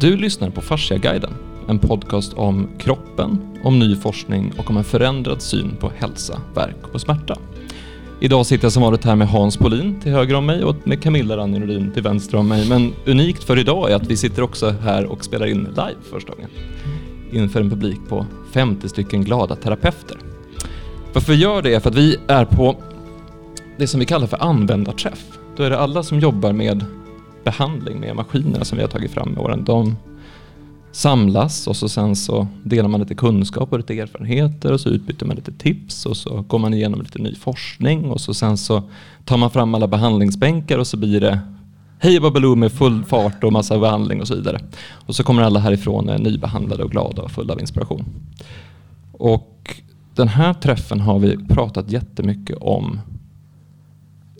Du lyssnar på Fasciaguiden, en podcast om kroppen, om ny forskning och om en förändrad syn på hälsa, verk och smärta. Idag sitter jag som vanligt här med Hans Polin till höger om mig och med Camilla Ranjerodin till vänster om mig. Men unikt för idag är att vi sitter också här och spelar in live första gången inför en publik på 50 stycken glada terapeuter. Varför vi gör det är för att vi är på det som vi kallar för användarträff. Då är det alla som jobbar med behandling med maskinerna som vi har tagit fram med åren. De samlas och så sen så delar man lite kunskap och lite erfarenheter och så utbyter man lite tips och så går man igenom lite ny forskning och så sen så tar man fram alla behandlingsbänkar och så blir det hej Babaloo med full fart och massa behandling och så vidare. Och så kommer alla härifrån eh, nybehandlade och glada och fulla av inspiration. Och den här träffen har vi pratat jättemycket om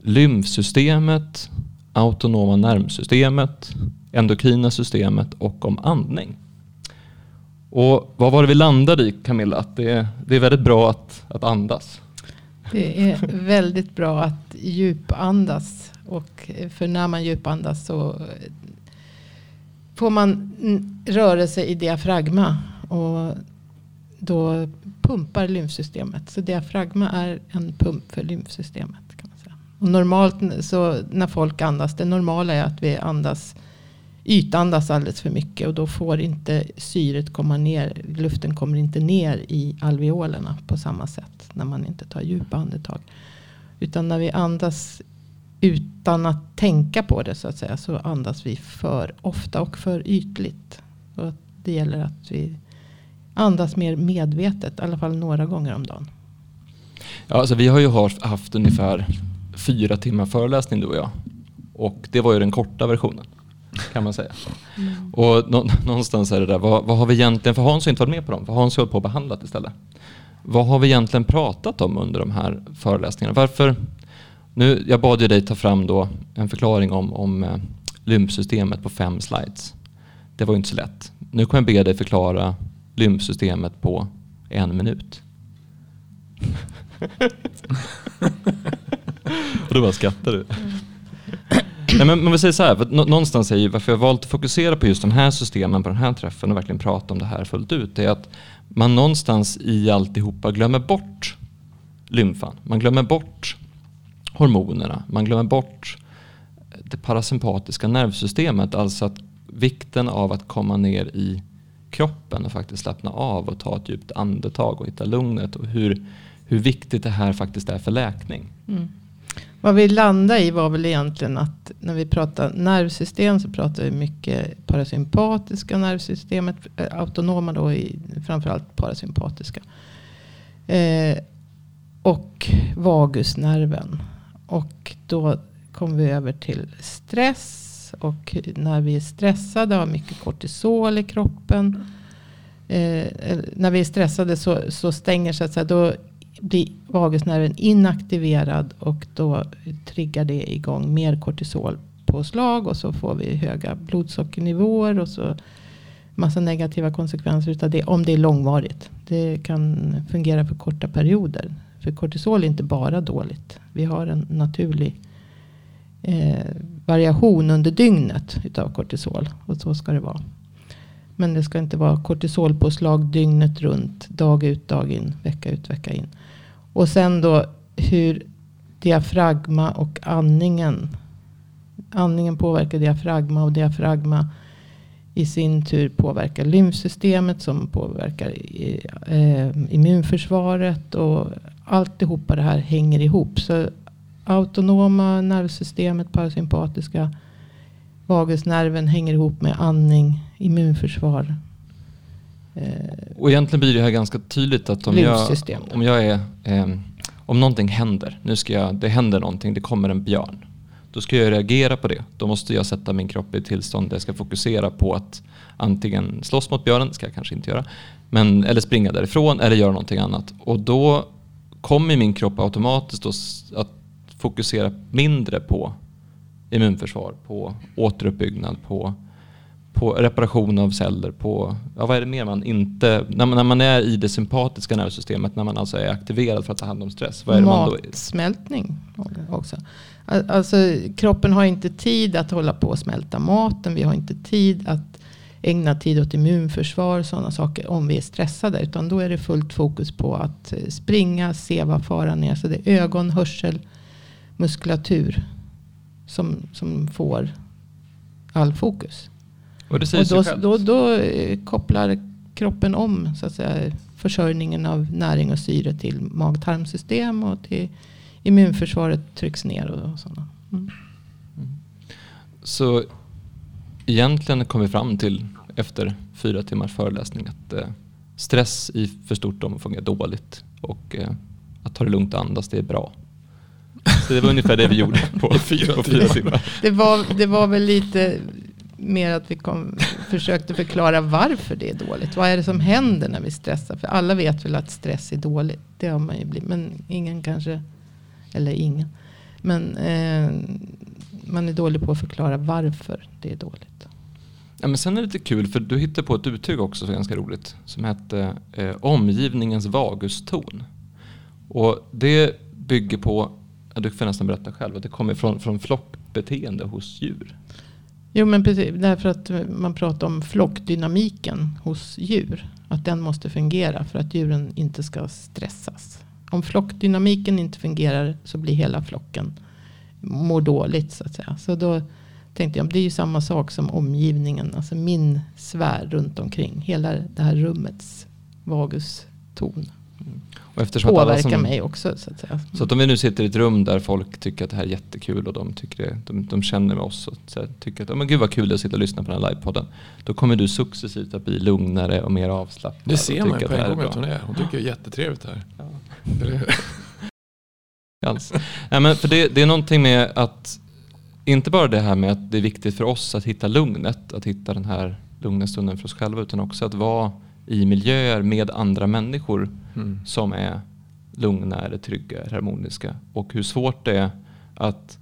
lymfsystemet, autonoma nervsystemet, endokrina systemet och om andning. Och vad var det vi landade i Camilla? Att det, är, det är väldigt bra att, att andas. Det är väldigt bra att djupandas. Och eh, för när man djupandas så eh, får man rörelse i diafragma. Och då pumpar lymfsystemet. Så diafragma är en pump för lymfsystemet. Och normalt så när folk andas, det normala är att vi andas ytandas alldeles för mycket och då får inte syret komma ner. Luften kommer inte ner i alveolerna på samma sätt när man inte tar djupa andetag. Utan när vi andas utan att tänka på det så att säga så andas vi för ofta och för ytligt. Och det gäller att vi andas mer medvetet, i alla fall några gånger om dagen. Ja, alltså vi har ju haft ungefär fyra timmar föreläsning du och jag. Och det var ju den korta versionen kan man säga. Mm. Och nå någonstans är det där, vad, vad, har vi egentligen, för Hans har inte varit med på dem, för Hans har på och behandlat istället. Vad har vi egentligen pratat om under de här föreläsningarna? Varför, nu, jag bad ju dig ta fram då en förklaring om, om eh, lymfsystemet på fem slides. Det var ju inte så lätt. Nu kommer jag be dig förklara lymfsystemet på en minut. och då bara skrattar du. Mm. Nej, men, men vi säger så här, för någonstans är ju varför jag valt att fokusera på just de här systemen på den här träffen och verkligen prata om det här fullt ut. är att man någonstans i alltihopa glömmer bort lymfan. Man glömmer bort hormonerna. Man glömmer bort det parasympatiska nervsystemet. Alltså att vikten av att komma ner i kroppen och faktiskt slappna av och ta ett djupt andetag och hitta lugnet och hur, hur viktigt det här faktiskt är för läkning. Mm. Vad vi landade i var väl egentligen att när vi pratar nervsystem så pratar vi mycket parasympatiska nervsystemet. Eh, autonoma då i framförallt parasympatiska. Eh, och vagusnerven. Och då kom vi över till stress. Och när vi är stressade har mycket kortisol i kroppen. Eh, när vi är stressade så, så stänger så att säga, då blir vagusnerven inaktiverad och då triggar det igång mer kortisolpåslag och så får vi höga blodsockernivåer och så massa negativa konsekvenser utav det om det är långvarigt. Det kan fungera för korta perioder. För kortisol är inte bara dåligt. Vi har en naturlig eh, variation under dygnet utav kortisol och så ska det vara. Men det ska inte vara kortisolpåslag dygnet runt, dag ut, dag in, vecka ut, vecka in. Och sen då hur diafragma och andningen. Andningen påverkar diafragma och diafragma i sin tur påverkar lymfsystemet som påverkar eh, immunförsvaret. Och alltihopa det här hänger ihop. Så autonoma nervsystemet, parasympatiska vagusnerven hänger ihop med andning, immunförsvar. Eh, och egentligen blir det här ganska tydligt att om jag, om jag är, eh, om någonting händer, nu ska jag, det händer någonting, det kommer en björn. Då ska jag reagera på det. Då måste jag sätta min kropp i ett tillstånd där jag ska fokusera på att antingen slåss mot björnen, ska jag kanske inte göra, men, eller springa därifrån eller göra någonting annat. Och då kommer min kropp automatiskt att fokusera mindre på immunförsvar, på återuppbyggnad, på på reparation av celler, på, ja, vad är det mer man inte, när man, när man är i det sympatiska nervsystemet, när man alltså är aktiverad för att ta hand om stress. Vad är Matsmältning också. Alltså kroppen har inte tid att hålla på och smälta maten. Vi har inte tid att ägna tid åt immunförsvar och sådana saker om vi är stressade. Utan då är det fullt fokus på att eh, springa, se vad faran är. Så det är ögon, hörsel, muskulatur som, som får all fokus. Och det säger Och då, då, då eh, kopplar kroppen om så att säga, försörjningen av näring och syre till mag-tarmsystem och till immunförsvaret trycks ner och, sådana. Mm. Så egentligen kom vi fram till efter fyra timmars föreläsning att eh, stress i för stort omfång är dåligt och eh, att ta det lugnt och andas det är bra. Så det var ungefär det vi gjorde på, I fyra på fyra timmar. Det, var, det var väl lite mer att vi kom, försökte förklara varför det är dåligt. Vad är det som händer när vi stressar? För alla vet väl att stress är dåligt. Det har man ju blivit. Men ingen kanske, eller ingen. Men eh, man är dålig på att förklara varför det är dåligt. Ja, men sen är det lite kul för du hittade på ett uttryck också som är ganska roligt som hette eh, omgivningens vaguston. Och det bygger på, ja, du får nästan berätta själv, att det kommer från, från flockbeteende hos djur. Jo men precis, därför att man pratar om flockdynamiken hos djur. Att den måste fungera för att djuren inte ska stressas. Om flockdynamiken inte fungerar så blir hela flocken mår dåligt så att säga. Så då tänkte jag, det är ju samma sak som omgivningen. Alltså min sfär runt omkring. Hela det här rummets vaguston och eftersom att alla påverkar som, mig också så att säga. Så att om vi nu sitter i ett rum där folk tycker att det här är jättekul och de, tycker det, de, de känner med oss och så här, tycker att oh, men gud vad kul det är att sitta och lyssna på den här livepodden. Då kommer du successivt att bli lugnare och mer avslappnad. Det ser man på en gång att hon är. Hon tycker det är jättetrevligt här. Ja. Alls. Nej, men för det, det är någonting med att, inte bara det här med att det är viktigt för oss att hitta lugnet, att hitta den här lugna stunden för oss själva, utan också att vara i miljöer med andra människor Mm. som är lugna eller trygga eller harmoniska. Och hur svårt det är att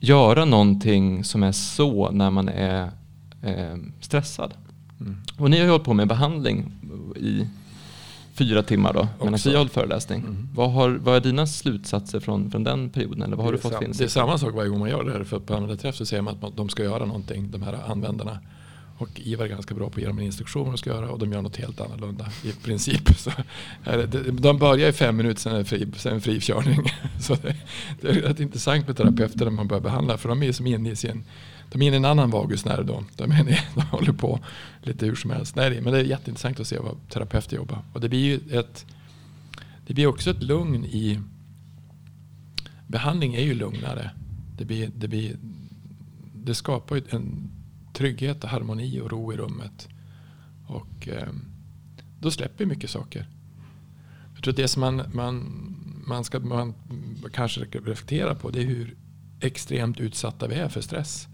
göra någonting som är så när man är eh, stressad. Mm. Och ni har ju hållit på med behandling i fyra timmar då, medan vi har hållit föreläsning. Mm. Vad, har, vad är dina slutsatser från, från den perioden? Eller vad har du fått sam- Det är samma sak varje gång man gör det här. För på användarträff så säger man att de ska göra någonting, de här användarna. Och Ivar är ganska bra på att ge dem en instruktion vad de ska göra och de gör något helt annorlunda i princip. Så de börjar i fem minuter, sen är det fri, sen fri körning. Så det, det är rätt intressant med terapeuter när man börjar behandla för de är som inne i sin de är inne i en annan vagusnerv då. De, är inne, de håller på lite hur som helst. Nej, men det är jätteintressant att se vad terapeuter jobbar. Och det blir ju ett, det blir också ett lugn i behandling är ju lugnare. Det, blir, det, blir, det skapar ju en trygghet och harmoni och ro i rummet. Och eh, då släpper mycket saker. Jag tror att det som man, man, man ska man kanske reflektera på det är hur extremt utsatta vi är för stress.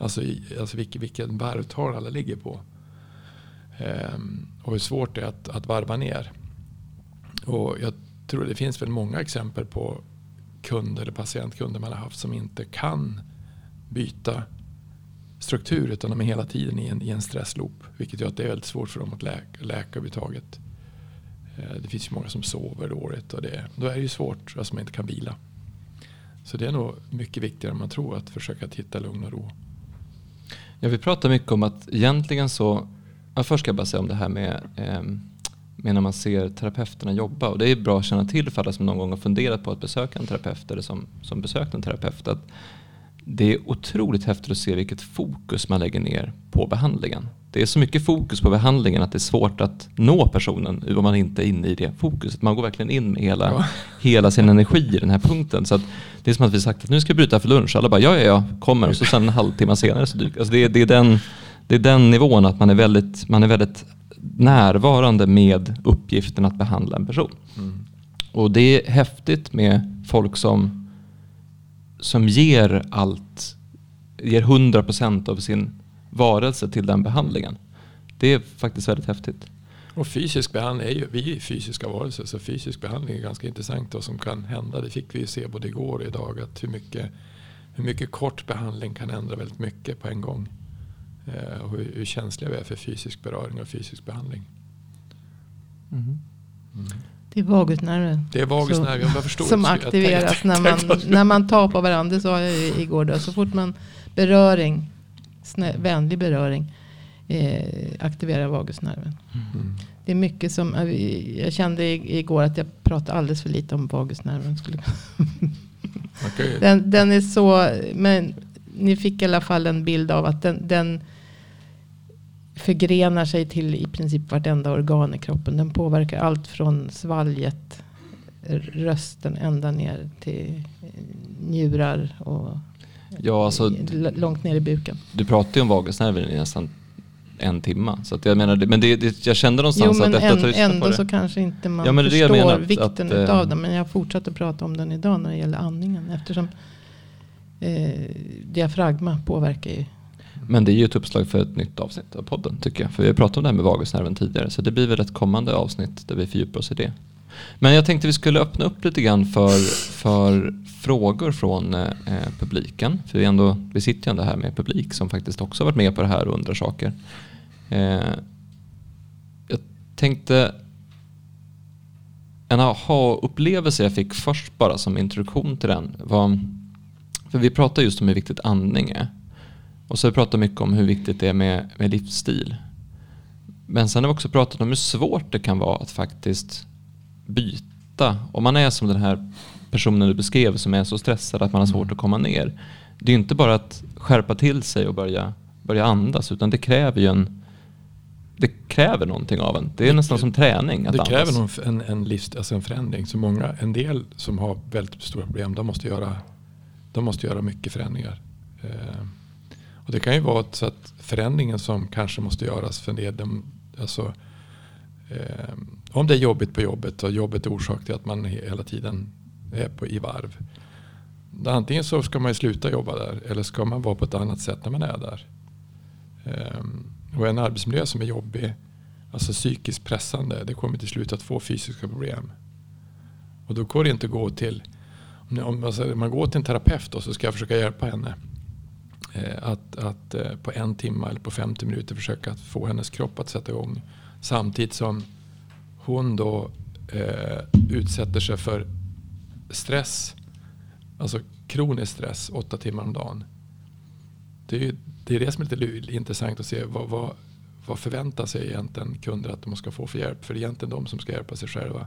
Alltså, i, alltså vilken, vilken varvtal alla ligger på. Ehm, och hur svårt det är att, att varva ner. Och jag tror det finns väl många exempel på kunder eller patientkunder man har haft som inte kan byta struktur utan de är hela tiden i en, i en stressloop. Vilket gör att det är väldigt svårt för dem att läka, läka överhuvudtaget. Eh, det finns ju många som sover dåligt och det, då är det ju svårt, alltså man inte kan vila. Så det är nog mycket viktigare än man tror att försöka att hitta lugn och ro. Ja, vi pratar mycket om att egentligen så, ja, först ska jag bara säga om det här med, eh, med när man ser terapeuterna jobba. Och det är bra att känna till för alla som någon gång har funderat på att besöka en terapeut eller som, som besökt en terapeut. Att det är otroligt häftigt att se vilket fokus man lägger ner på behandlingen. Det är så mycket fokus på behandlingen att det är svårt att nå personen om man inte är inne i det fokuset. Man går verkligen in med hela, Ja. hela sin energi i den här punkten. Så det är som att vi sagt att nu ska vi bryta för lunch. Alla bara ja, ja, ja, kommer. Och så sen en halvtimme senare så dyker alltså det, är- det, är den, det är den nivån att man är, väldigt, man är väldigt närvarande med uppgiften att behandla en person. Mm. Och det är häftigt med folk som, som ger allt, ger 100% av sin varelse till den behandlingen. Det är faktiskt väldigt häftigt. Och fysisk behandling är ju, vi är fysiska varelser så fysisk behandling är ganska intressant vad som kan hända. Det fick vi ju se både igår och idag att hur mycket, hur mycket kort behandling kan ändra väldigt mycket på en gång. Eh, och hur, hur känsliga vi är för fysisk beröring och fysisk behandling. Mm. Det är vagusnerven. Det är vagusnerv, jag förstår Som aktiveras tänkte- när man, när man tar på varandra. Det sa jag ju igår. Då. Så fort man beröring, snä, vänlig beröring, eh, aktiverar vagusnerven. Mm. Det är mycket som, jag kände igår att jag pratade alldeles för lite om vagusnerven. Skulle, Okay. den, den är så, men ni fick i alla fall en bild av att den, den förgrenar sig till i princip vartenda organ i kroppen. Den påverkar allt från svalget, rösten ända ner till njurar och Ja, alltså, långt ner i buken. du pratar ju om vagusnerven i nästan en timme. Så att jag menar, men det, det, jag kände någonstans Jo men att efter att på ändå det. så kanske inte man Ja, men är det jag förstår menar, vikten att, eh, den. Men jag fortsätter prata om den idag när det gäller andningen. Eftersom eh, diafragma påverkar ju. Men det är ju ett uppslag för ett nytt avsnitt av podden tycker jag. För vi har pratat om det här med vagusnerven tidigare. Så det blir väl ett kommande avsnitt där vi fördjupar oss i det. Men jag tänkte vi skulle öppna upp lite grann för, för frågor från eh, publiken. För vi, ändå, vi sitter ju ändå här med publik som faktiskt också har varit med på det här och undrar saker. Eh, jag tänkte en aha-upplevelse jag fick först bara som introduktion till den var, för vi pratar just om hur viktigt andning är. Och så har vi pratat mycket om hur viktigt det är med, med livsstil. Men sen har vi också pratat om hur svårt det kan vara att faktiskt byta. Om man är som den här personen du beskrev som är så stressad att man har svårt att komma ner. Det är inte bara att skärpa till sig och börja, börja andas utan det kräver ju en det kräver någonting av en. Det är nästan som träning att Det andas. kräver någon, en, en, livs, alltså en förändring. Så många, en del som har väldigt stora problem, de måste göra, de måste göra mycket förändringar. Eh, och det kan ju vara så att förändringen som kanske måste göras för det, de, alltså, eh, om det är jobbigt på jobbet och jobbet är orsak till att man hela tiden är på, i varv. Antingen så ska man ju sluta jobba där eller ska man vara på ett annat sätt när man är där. Eh, och en arbetsmiljö som är jobbig, alltså psykiskt pressande, det kommer till slut att få fysiska problem. Och då går det inte att gå till, om, alltså, man går till en terapeut och så ska jag försöka hjälpa henne. Eh, att att eh, på en timme eller på 50 minuter försöka att få hennes kropp att sätta igång. Samtidigt som hon då eh, utsätter sig för stress, alltså kronisk stress, åtta timmar om dagen. Det är, ju, det är det som är lite intressant att se. Vad, vad, vad förväntar sig egentligen kunder att de ska få för hjälp? För det är egentligen de som ska hjälpa sig själva.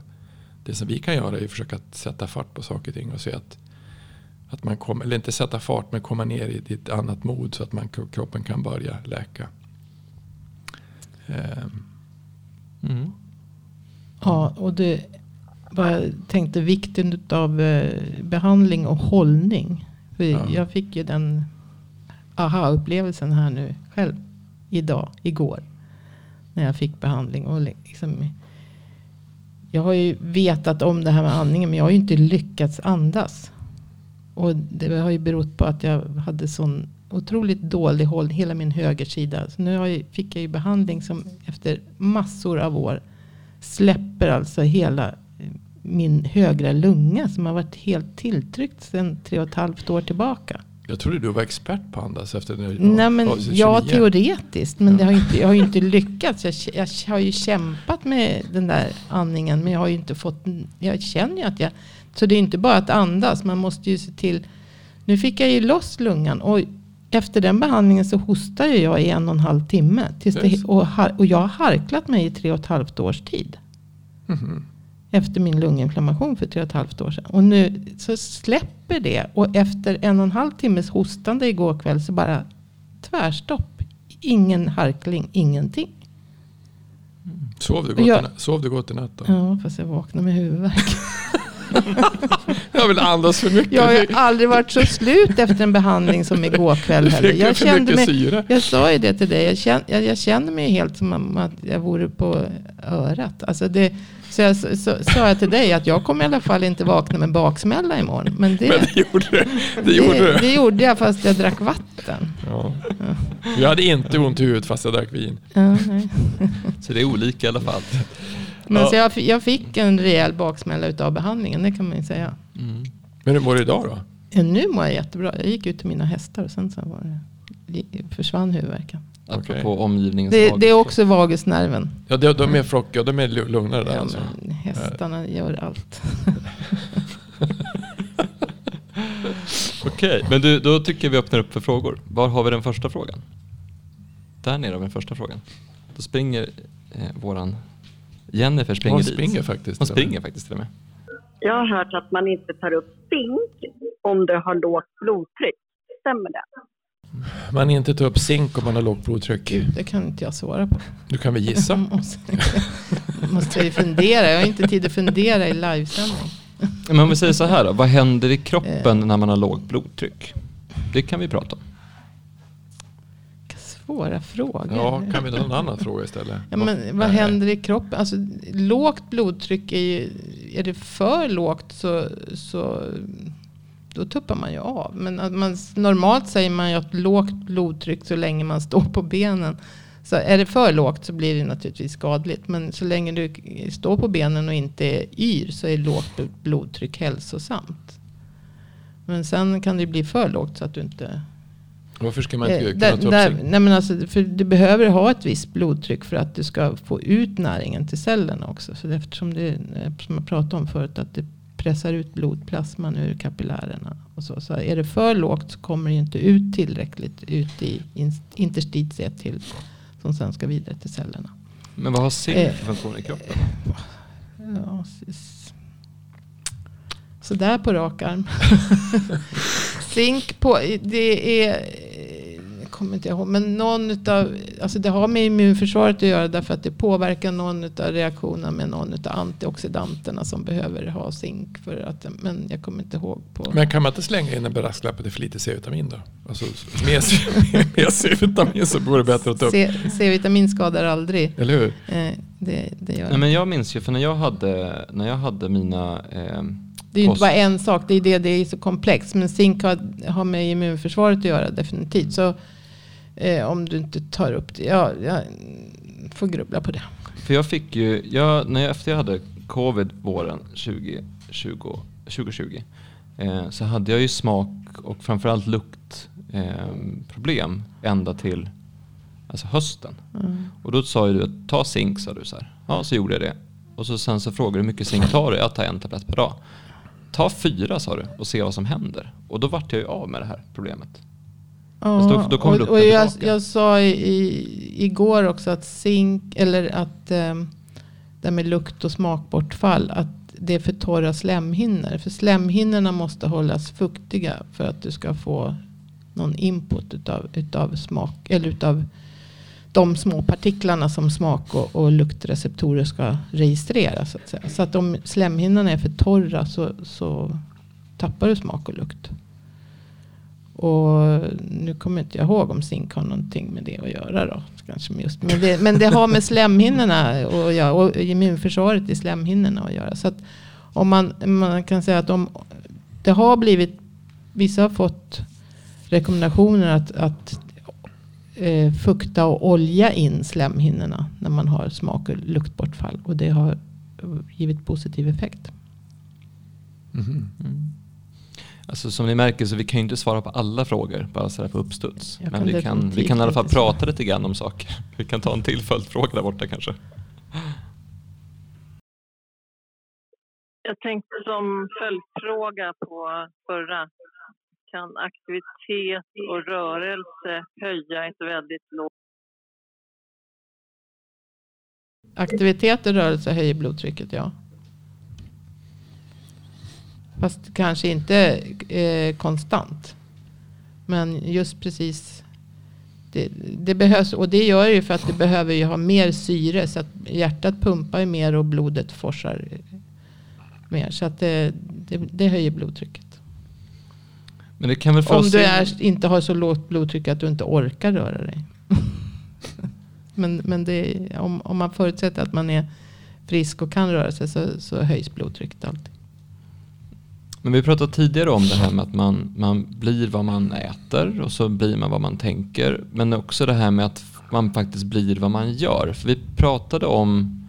Det som vi kan göra är att försöka sätta fart på saker och ting och se att, att man kommer, eller inte sätta fart men komma ner i ett annat mod så att man, kroppen kan börja läka. Um. Mm. Ja, och det vad jag tänkte vikten av eh, behandling och hållning. För Ja. Jag fick ju den aha-upplevelsen här nu själv. Idag, igår. När jag fick behandling. Och liksom, jag har ju vetat om det här med andningen. Men jag har ju inte lyckats andas. Och det har ju berott på att jag hade sån otroligt dålig hållning. Hela min högersida. Så nu har jag, fick jag ju behandling som efter massor av år släpper alltså hela eh, min högra lunga som har varit helt tilltryckt sedan tre och ett halvt år tillbaka. Jag trodde du var expert på att andas efter nu. Nej, men ja, teoretiskt. Men det har inte, jag har ju inte lyckats. Jag, jag har ju kämpat med den där andningen. Men jag har ju inte fått. Jag känner ju att jag. Så det är inte bara att andas. Man måste ju se till. Nu fick jag ju loss lungan. Och efter den behandlingen så hostar jag i en och en halv timme. Tills det, och, och jag har harklat mig i tre och ett halvt års tid. Mm -hmm. Efter min lunginflammation för tre och ett halvt år sedan. Och nu så släpper det. Och efter en och en halv timmes hostande igår kväll så bara tvärstopp. Ingen harkling, ingenting. Mm. Sov, du gott jag, i, sov du gott i natt då? Ja, fast jag vaknade med huvudvärk. jag vill andas för mycket. Jag har aldrig varit så slut efter en behandling som igår kväll heller. Jag, kände mig, jag sa ju det till dig. Jag kände, jag, jag kände mig helt som att jag vore på örat. Alltså det, så jag sa jag till dig att jag kommer i alla fall inte vakna med baksmälla imorgon. Men det, Men det gjorde du. Det gjorde, det, det gjorde jag fast jag drack vatten. Ja. Ja. Jag hade inte ont i huvudet fast jag drack vin. Ja. Så det är olika i alla fall. Men ja. så jag, jag fick en rejäl baksmälla utav behandlingen, det kan man ju säga. Mm. Men hur mår du idag då? Ja, nu mår jag jättebra. Jag gick ut till mina hästar och sen så var det, försvann huvudvärken. Okay. På omgivningens det, det är också vagusnerven. Ja, de, de är flockiga, de är lugnare där ja, alltså. Men hästarna ja. gör allt. Okej, okay. men du, då tycker jag vi öppnar upp för frågor. Var har vi den första frågan? där nere av den första frågan. Då springer eh, våran Jennifer springer Hon dit. springer faktiskt. Hon springer faktiskt till och med. Jag har hört att man inte tar upp zink om du har lågt blodtryck. Stämmer det? Man inte tar upp zink om man har lågt blodtryck. Gud, det kan inte jag svara på. Du kan väl gissa? måste, måste jag ju fundera. Jag har inte tid att fundera i livesändning. Men om vi säger så här då, vad händer i Eh. kroppen när man har lågt blodtryck? Det kan vi prata om. Vilka svåra frågor. Ja, kan vi ta en annan fråga istället? Ja, men vad händer i kroppen? Alltså, lågt blodtryck är ju, är det för lågt så, så då tuppar man ju av. Men att man, normalt säger man ju att lågt blodtryck så länge man står på benen. Så är det för lågt så blir det naturligtvis skadligt. Men så länge du står på benen och inte är yr så är lågt blod- blodtryck hälsosamt. Men sen kan det bli för lågt så att du inte Varför ska man inte Eh, kunna ta där, nej men alltså, för du behöver ha ett visst blodtryck för att du ska få ut näringen till cellerna också. Så eftersom det, eh, som jag pratade om förut, att det pressar ut blodplasman ur kapillärerna. Och så. så är det för lågt så kommer det inte ut tillräckligt ut i in- interstitiet till som sen ska vidare till cellerna. Men vad har zink Eh. för funktion i kroppen? Ja, så där på rak arm. Zink på, det är, kommer inte ihåg, men någon utav, alltså det har med immunförsvaret att göra därför att det påverkar någon utav reaktionerna med någon utav antioxidanterna som behöver ha zink för att, men jag kommer inte ihåg på. Men kan man inte slänga in en brasklapp att det är för lite C-vitamin då? Alltså med, med C-vitamin så går det bättre att ta upp. C-vitamin skadar aldrig. Eller hur? Eh, det, det gör Nej, men jag minns ju, för när jag hade, när jag hade mina... Eh, Det är ju inte bara en sak, det är det, det är så komplext. Men zink har, har med immunförsvaret att göra definitivt. Så eh, om du inte tar upp det, ja, jag får grubbla på det. För jag fick ju, jag, när jag, efter jag hade covid våren 2020, 2020 eh, så hade jag ju smak och framförallt luktproblem eh, ända till alltså hösten. Mm. Och då sa ju du att ta zink sa du så här. Ja, så gjorde jag det. Och så sen så frågade du hur mycket zink tar du? Jag tar en tablett per dag. Ta fyra sa du och se vad som händer. Och då vart jag ju av med det här problemet. Fast då- då kommer och, och jag, jag sa i, i, igår också att zink, eller att eh, det med lukt och smakbortfall, att det är för torra slemhinnor. För slemhinnorna måste hållas fuktiga för att du ska få någon input utav, utav smak, eller utav de små partiklarna som smak och, och luktreceptorer ska registrera. Så att, så att om slemhinnorna är för torra så, så tappar du smak och lukt. Och nu kommer inte jag ihåg om zink har någonting med det att göra då. Kanske just, men, det, men det har med slemhinnorna att göra och immunförsvaret i slemhinnorna att göra. Så att om man, man kan säga att om det har blivit, vissa har fått rekommendationer att, att eh, fukta och olja in slemhinnorna när man har smak och luktbortfall. Och det har givit positiv effekt. Mhm. Mm. Alltså som ni märker så vi kan ju inte svara på alla frågor bara sådär på uppstuds. Jag Men kan vi kan, vi kan i alla fall prata lite grann om saker. Vi kan ta en till följdfråga där borta kanske. Jag tänkte som följdfråga på förra. Kan aktivitet och rörelse höja ett väldigt lågt Aktivitet och rörelse höjer blodtrycket, ja. Fast kanske inte eh, konstant. Men just precis. Det, det behövs, och det gör ju för att det behöver ju ha mer syre. Så att hjärtat pumpar ju mer och blodet forsar mer. Så att det, det, det höjer blodtrycket. Men det kan väl Om du är, inte har så lågt blodtryck att du inte orkar röra dig. men men det, om, om man förutsätter att man är frisk och kan röra sig så, så höjs blodtrycket alltid. Men vi pratade tidigare om det här med att man, man blir vad man äter och så blir man vad man tänker. Men också det här med att man faktiskt blir vad man gör. För vi pratade om,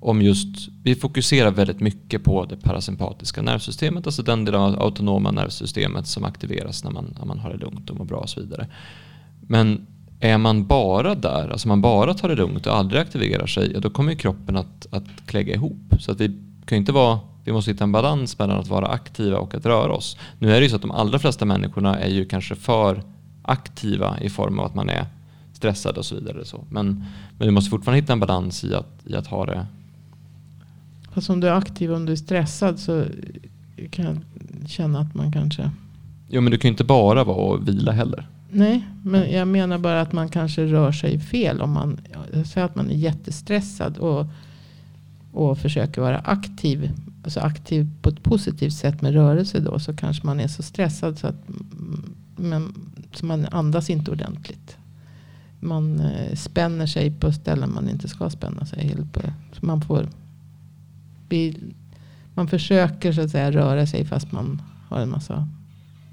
om just, vi fokuserar väldigt mycket på det parasympatiska nervsystemet, alltså den delen av autonoma nervsystemet som aktiveras när man, när man har det lugnt och mår bra och så vidare. Men är man bara där, alltså man bara tar det lugnt och aldrig aktiverar sig, ja, då kommer ju kroppen att, att klägga ihop. Så att vi kan ju inte vara, vi måste hitta en balans mellan att vara aktiva och att röra oss. Nu är det ju så att de allra flesta människorna är ju kanske för aktiva i form av att man är stressade och så vidare. Så. Men, men vi måste fortfarande hitta en balans i att, i att ha det. Fast om du är aktiv om du är stressad så kan jag känna att man kanske... Jo men du kan ju inte bara vara och vila heller. Nej, men jag menar bara att man kanske rör sig fel. Om man säger att man är jättestressad och, och försöker vara aktiv. Alltså aktiv på ett positivt sätt med rörelse då. Så kanske man är så stressad så att men, så man andas inte ordentligt. Man eh, spänner sig på ställen man inte ska spänna sig. Så man får man försöker så att säga röra sig fast man har en massa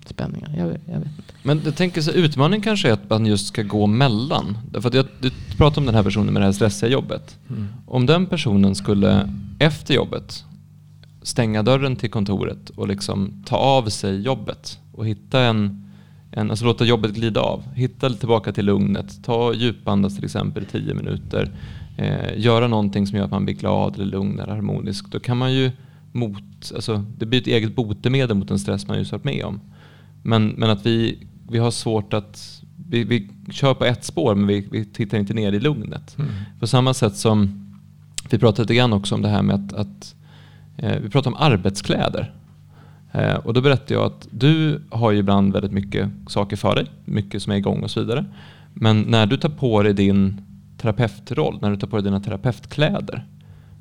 spänningar. Jag, jag vet inte. Men jag tänker så utmaningen kanske är att man just ska gå mellan. Därför att jag, du pratar om den här personen med det här stressiga jobbet. Mm. Om den personen skulle efter jobbet stänga dörren till kontoret och liksom ta av sig jobbet och hitta en, en alltså låta jobbet glida av. Hitta tillbaka till lugnet. Ta djupandas till exempel i tio minuter. Eh, göra någonting som gör att man blir glad eller lugn eller harmonisk. Då kan man ju mot, alltså det blir ett eget botemedel mot den stress man just varit med om. Men, men att vi, vi har svårt att... Vi, vi kör på ett spår men vi, vi tittar inte ner i lugnet. Mm. På samma sätt som vi pratade lite grann också om det här med att, att vi pratar om arbetskläder. Eh, och då berättade jag att du har ju ibland väldigt mycket saker för dig, mycket som är igång och så vidare. Men när du tar på dig din terapeutroll, när du tar på dig dina terapeutkläder,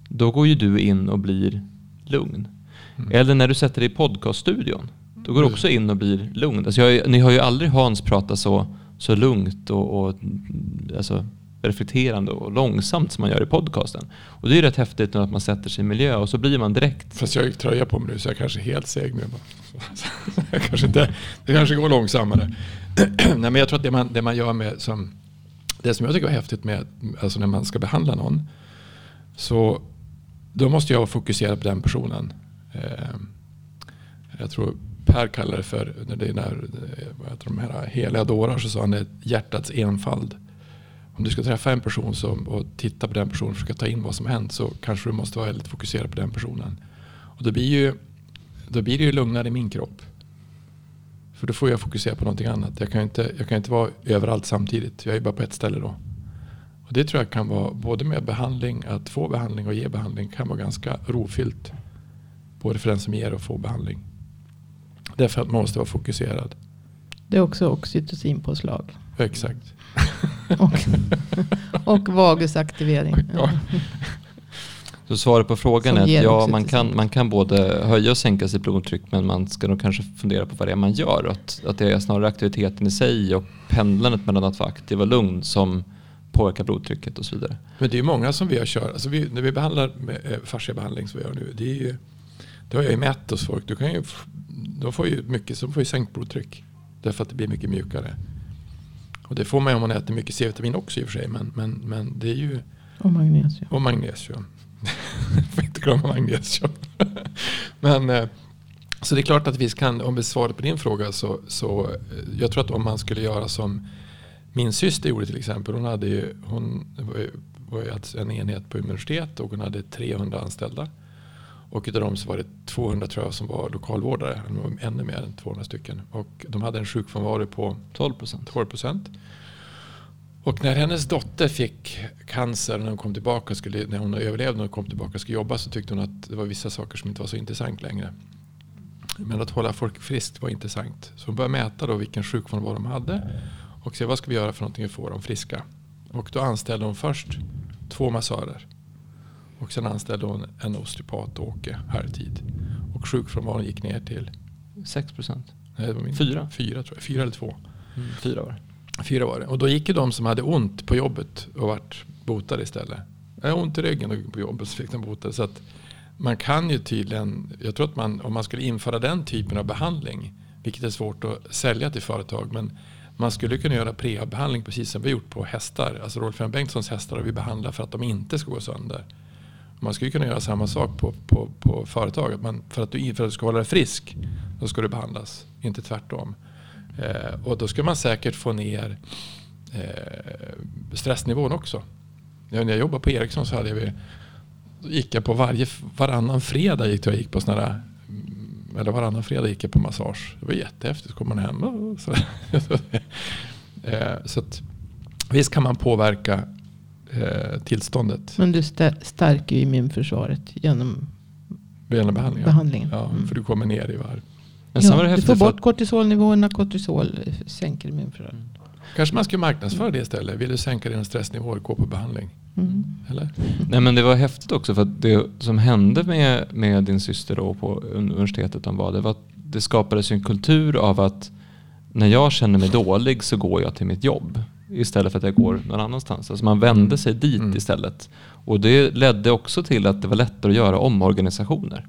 då går ju du in och blir lugn. Mm. Eller när du sätter dig i podcaststudion, då går du också in och blir lugn. Alltså jag, ni har ju aldrig Hans prata så, så lugnt och, och alltså, reflekterande och långsamt som man gör i podcasten. Och det är rätt häftigt att man sätter sig i miljö och så blir man direkt... Fast jag har ju tröja på mig nu så jag kanske är helt seg nu. jag kanske inte, det kanske går långsammare. Nej, men jag tror att det man, det man gör med som, det som jag tycker är häftigt med alltså när man ska behandla någon. Så då måste jag fokusera på den personen. Ehm, jag tror Per kallar det för, när det är när, eh, vad heter de här heliga dårar, så sa han det hjärtats enfald. Om du ska träffa en person som, och titta på den personen och försöka ta in vad som hänt så kanske du måste vara väldigt fokuserad på den personen. Och då blir, ju, då blir det ju lugnare i min kropp. För då får jag fokusera på någonting annat. Jag kan inte, jag kan inte vara överallt samtidigt. Jag är bara på ett ställe då. Och det tror jag kan vara, både med behandling, att få behandling och ge behandling kan vara ganska rofyllt. Både för den som ger och får behandling. Därför att man måste vara fokuserad. Det är också oxytocinpåslag. Exakt. Och, och vagusaktivering. Ja. Så svaret på frågan Som är att ja, man kan, man kan både höja och sänka sitt blodtryck men man ska nog kanske fundera på vad det är man gör. Att, att det är snarare aktiviteten i sig och pendlandet mellan att vara aktiv och lugn som påverkar blodtrycket och så vidare. Men det är många som vi har kört, alltså vi, när vi behandlar med eh, fasciabehandling som vi gör nu, det, är ju, det har jag ju mätt hos folk. Du kan ju de får ju mycket, så får ju sänkt blodtryck. Därför att det blir mycket mjukare. Och det får man om man äter mycket C-vitamin också i och för sig. Men, men, men det är ju... Och magnesium. Och magnesium. får inte glömma magnesium. men, eh, så det är klart att vi kan, om vi svarar på din fråga så, så eh, jag tror att om man skulle göra som min syster gjorde till exempel. Hon, hade ju, hon var ju, var ju en enhet på universitet och hon hade 300 anställda. Och utav dem så var det 200 tror jag som var lokalvårdare. Det var ännu mer än 200 stycken. Och de hade en sjukfrånvaro på 12 procent. Och när hennes dotter fick cancer när hon kom tillbaka, skulle, när hon överlevde och kom tillbaka och skulle jobba så tyckte hon att det var vissa saker som inte var så intressant längre. Men att hålla folk friskt var intressant. Så hon började mäta då vilken sjukfrånvaro de hade och se vad ska vi göra för någonting att få dem friska. Och då anställde hon först två massörer. Och sen anställde hon en osteopat, Åke, halvtid. Och sjukfrånvaron gick ner till? 6 procent. Fyra? Fyra, tror jag. fyra eller två. Mm, fyra var det. Fyra var det. Och då gick ju de som hade ont på jobbet och vart botade istället. Jag har ont i ryggen och på jobbet så fick de botade. Så att man kan ju tydligen, jag tror att man, om man skulle införa den typen av behandling, vilket är svårt att sälja till företag, men man skulle kunna göra prebehandling precis som vi gjort på hästar. Alltså Rolf M. Bengtssons hästar har vi behandlat för att de inte ska gå sönder. Man skulle kunna göra samma sak på, på, på företaget. Men för, att du, för att du ska hålla dig frisk, då ska du behandlas. Inte tvärtom. Eh, och då ska man säkert få ner eh, stressnivån också. när jag jobbade på Ericsson så hade jag, gick jag på varje, varannan fredag gick jag gick på sådana där mm, eller varannan fredag gick jag på massage. Det var jättehäftigt. Så kom man hem och så. eh, så att, Visst kan man påverka eh, tillståndet Men du stä- stärker ju immunförsvaret genom genom behandlingen. behandlingen. Ja, Mm. för du kommer ner i varv. Men sen var det du får bort att, kortisolnivåerna. Kortisol eh, sänker immunförsvaret. Kanske man ska marknadsföra det istället. Vill du sänka dina stressnivåer, gå på behandling. Mm. Eller? nej men det var häftigt också för att det som hände med, med din syster då på universitetet de var, det var att det skapades en kultur av att när jag känner mig dålig så går jag till mitt jobb istället för att jag går någon annanstans. Alltså man vände Mm. sig dit Mm. istället. Och det ledde också till att det var lättare att göra omorganisationer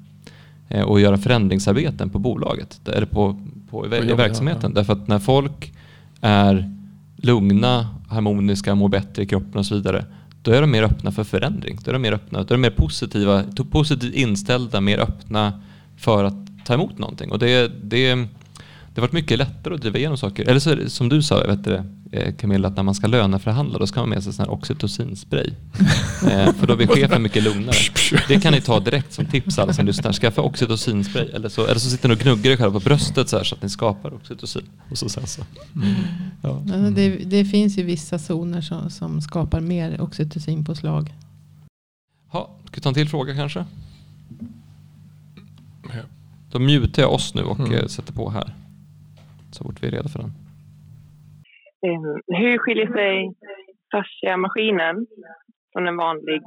eh, och göra förändringsarbeten på bolaget eller på, på, i, På i jobbet, verksamheten. ja. Därför att när folk är lugna, harmoniska, mår bättre i kroppen och så vidare, då är de mer öppna för förändring. Då är de mer öppna, då är de mer positiva, positivt inställda, mer öppna för att ta emot någonting. Och det, det, det har varit mycket lättare att driva igenom saker. Eller så som du sa, vet du, Camilla, att när man ska löneförhandla då ska man ha med sig sån här oxytocinspray. eh, för då blir chefen mycket lugnare. Det kan ni ta direkt som tips alla som lyssnar. Skaffa oxytocinspray. Eller så, eller så sitter ni och gnuggar er själva på bröstet så, här, så att ni skapar oxytocin. Och så sen så. Ja. Alltså det, det finns ju vissa zoner som, som skapar mer oxytocinpåslag. Ha, ska vi ta en till fråga kanske? Då mutar jag oss nu och Mm. eh, sätter på här. Så fort vi är redo för den. Eh, Hur skiljer sig fasciamaskinen från en vanlig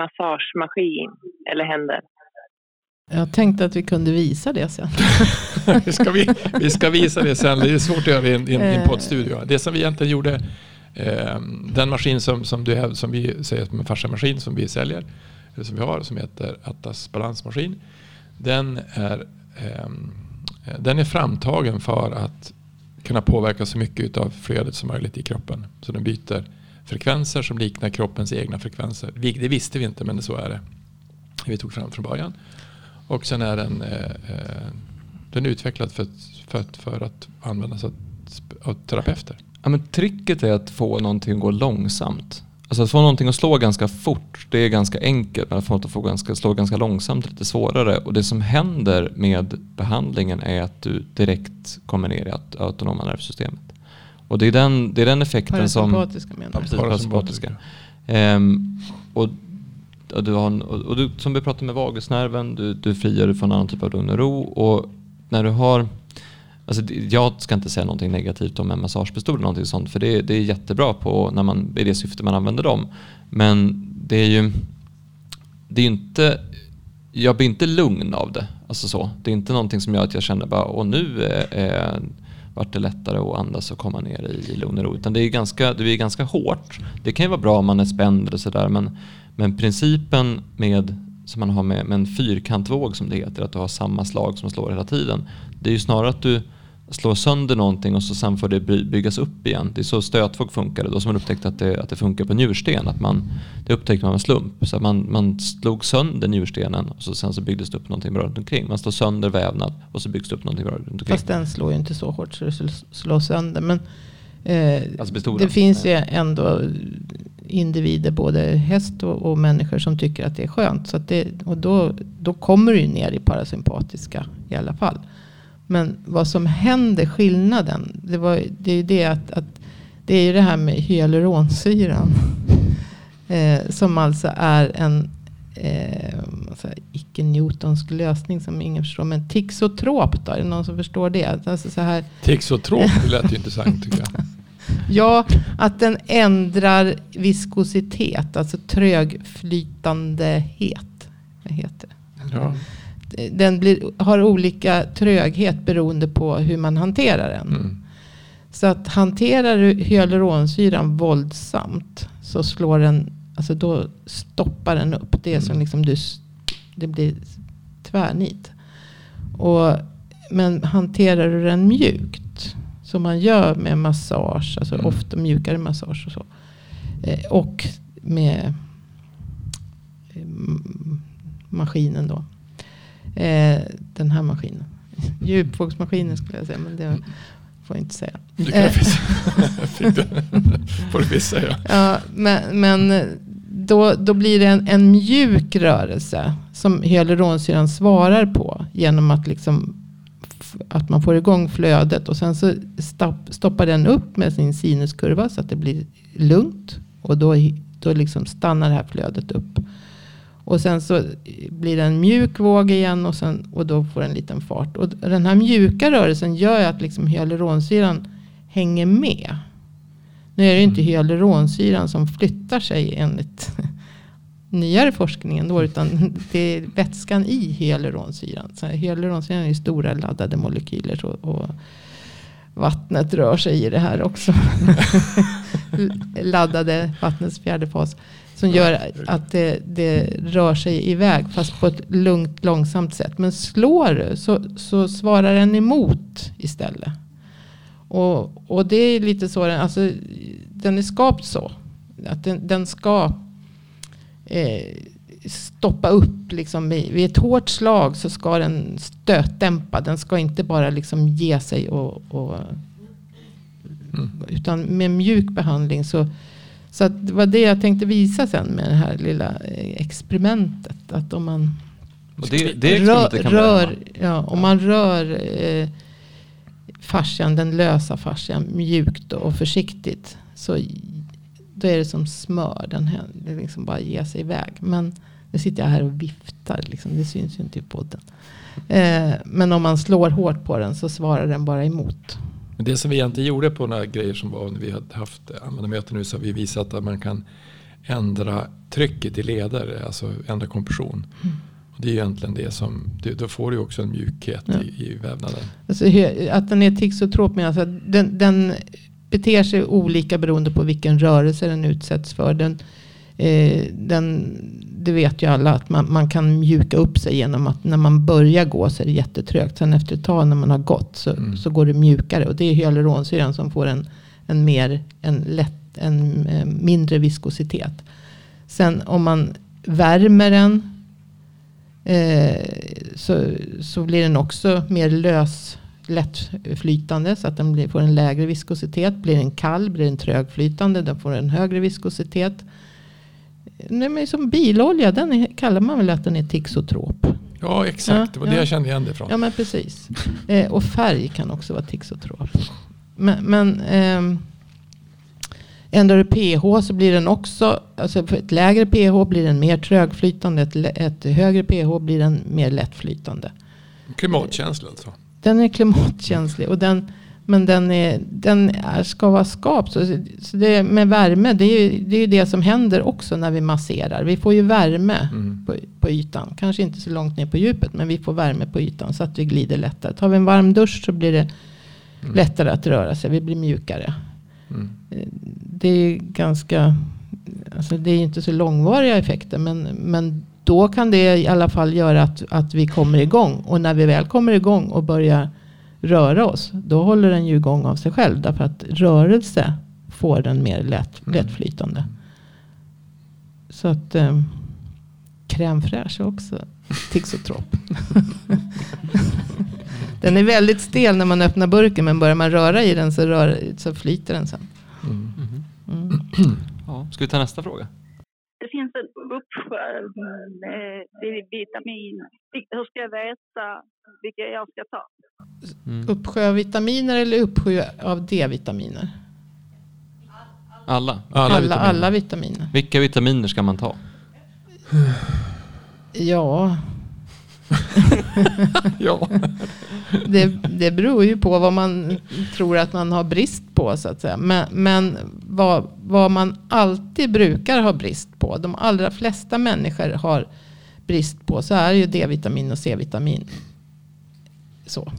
massagemaskin eller händer? Jag tänkte att vi kunde visa det sen. vi, ska vi, vi ska visa det sen. Det är svårt att göra i en, i en, Eh. poddstudio. Det som vi egentligen gjorde, eh, den maskin som, som, du, som vi säger som en farsamaskin som vi säljer, eller som vi har, som heter Atlas balansmaskin. Den är, ehm, eh, den är framtagen för att kunna påverka så mycket av flödet som möjligt i kroppen. Så den byter frekvenser som liknar kroppens egna frekvenser. Det visste vi inte men så är det. Vi tog fram från början. Och sen är den, eh, eh den är utvecklad för, att- för, för att användas av, av terapeuter. Ja, men tricket är att få någonting att gå långsamt. Alltså att få någonting att slå ganska fort, det är ganska enkelt. Men att få något att få ganska, slå ganska långsamt är lite svårare. Och det som händer med behandlingen är att du direkt kommer ner i aut- autonoma nervsystemet. Och det är den, det är den effekten som... Parasympatiska menar Ja, precis, Parasympatiska. Ehm, och, och, du har och, och du, som vi pratade med vagusnerven, du, du frigör från en annan typ av lugn och ro. Och när du har, alltså jag ska inte säga någonting negativt om en massagepistol eller någonting sånt, för det, det är jättebra på när man, i det syfte man använder dem. Men det är ju, det är inte, jag blir inte lugn av det. Alltså så. Det är inte någonting som gör att jag känner bara, och nu eh, eh, vart det lättare att andas och komma ner i, i lugn och ro. Utan det är ganska, det är ganska hårt. Det kan ju vara bra om man är spänd eller sådär men, men principen med, som man har med, med en fyrkantvåg som det heter, att du har samma slag som slår hela tiden. Det är ju snarare att du slår sönder någonting och så sen får det byggas upp igen. Det är så stötvåg funkar då som man upptäckte att det, att det funkar på njursten. Att man, det upptäckte man med slump. Så att man, man slog sönder njurstenen och så sen så byggdes det upp någonting bra runt omkring. Man slår sönder vävnad och så byggs det upp någonting bra runt omkring. Fast den slår ju inte så hårt så det slår sönder. Men eh, Alltså det finns ju ändå individer, både häst och, och människor som tycker att det är skönt. Så att det, och då, då kommer du ner i parasympatiska i alla fall. Men vad som händer, skillnaden, det, var, det är ju det att, att det är ju det här med hyaluronsyran. Eh, som alltså är en eh, alltså, icke-Newtonsk lösning som ingen förstår. Men tixotrop då, är det någon som förstår det? Alltså så här, Tixotrop, det lät ju intressant tycker jag. Ja, att den ändrar viskositet, alltså trögflytandehet. Vad heter? Ja. Den blir, har olika tröghet beroende på hur man hanterar den. Mm. Så att hanterar du hyaluronsyran våldsamt så slår den, alltså då stoppar den upp. Det är som Mm. liksom du, det blir tvärnit. Och, men hanterar du den mjukt, som man gör med massage, alltså Mm. ofta mjukare massage och så. Eh, och med eh, maskinen då. Eh, den här maskinen. Djupvågsmaskinen skulle jag säga, men det får jag inte säga. Du kan Eh. får du visst säga. Ja, men, men då, då blir det en, en mjuk rörelse som hyaluronsyran svarar på genom att liksom att man får igång flödet. Och sen så stopp, stoppar den upp med sin sinuskurva så att det blir lugnt. Och då, då liksom stannar det här flödet upp. Och sen så blir det en mjuk våg igen och, sen, och då får den en liten fart. Och den här mjuka rörelsen gör att liksom hyaluronsyran hänger med. Nu är det inte mm. hyaluronsyran som flyttar sig enligt nyare forskningen då, utan det är vätskan i hyaluronsyran. Så hyaluronsyran är stora laddade molekyler och, och vattnet rör sig i det här också. laddade vattnets fjärde fas. Som gör att det, det, rör sig iväg fast på ett lugnt långsamt sätt. Men slår du så, så svarar den emot istället. Och, och det är lite så, alltså, den är skapt så. Att den, den ska eh, stoppa upp. Liksom, vid ett hårt slag så ska den stötdämpa. Den ska inte bara liksom ge sig. Och, och mm. Utan med mjuk behandling så så att det var det jag tänkte visa sen med det här lilla eh, experimentet. Att om man det, det rör, rör ja, om man rör eh, fascian, den lösa fascian mjukt och försiktigt. Så då är det som smör. Den här, det liksom bara ger sig iväg. Men nu sitter jag här och viftar. Liksom, det syns ju inte i podden. Eh, men om man slår hårt på den så svarar den bara emot. Men det som vi egentligen gjorde på några grejer som var när vi hade haft användarmöten nu så har vi visat att man kan ändra trycket i leder, alltså ändra kompression. Mm. Och det är egentligen det som, då får du också en mjukhet ja. i, i vävnaden. Alltså, att den är tixotrop menar alltså den, den beter sig olika beroende på vilken rörelse den utsätts för. Den, eh, den, det vet ju alla att man, man, kan mjuka upp sig genom att när man börjar gå så är det jättetrögt. Sen efter ett tag när man har gått så, mm. så går det mjukare. Och det är hyaluronsyran som får en, en, mer, en, lätt, en eh, mindre viskositet. Sen om man värmer den eh, så, så blir den också mer lös lättflytande så att den blir, får en lägre viskositet. Blir den kall blir den trögflytande. Den får en högre viskositet. Nej, men som bilolja, den är, kallar man väl att den är tixotrop. Ja, exakt. det var det jag kände igen det ifrån. Ja, men precis. Eh, och färg kan också vara tixotrop. Men, men eh, ändrar du pH så blir den också, alltså för ett lägre pH blir den mer trögflytande. Ett, ett högre pH blir den mer lättflytande. Klimatkänslig alltså? Den är klimatkänslig. Och den, men den, är, den är, ska vara skapt. Så, så det, med värme, det är, ju, det är ju det som händer också när vi masserar. Vi får ju värme mm. på, på ytan. Kanske inte så långt ner på djupet. Men vi får värme på ytan så att vi glider lättare. Tar vi en varm dusch så blir det mm. lättare att röra sig. Vi blir mjukare. Mm. Eh, det är ganska, alltså det är inte så långvariga effekter. Men, men då kan det i alla fall göra att, att vi kommer igång. Och när vi väl kommer igång och börjar röra oss. Då håller den ju igång av sig själv. Därför att rörelse får den mer lätt, mm. lättflytande. Så att eh, crème fraîche också tixotrop. den är väldigt stel när man öppnar burken. Men börjar man röra i den så, rör, så flyter den sen. Mm. Mm. Ja, ska vi ta nästa fråga? Det finns en uppsjö med vitamin. Hur ska jag veta vilka jag ska ta? Mm. Uppsjö av vitaminer eller uppsjö av D-vitaminer? Alla. Alla, alla, vitaminer. alla vitaminer. Vilka vitaminer ska man ta? Ja. ja. det, det beror ju på vad man tror att man har brist på så att säga. Men, men vad, vad man alltid brukar ha brist på. De allra flesta människor har brist på så är ju D-vitamin och C-vitamin. Så.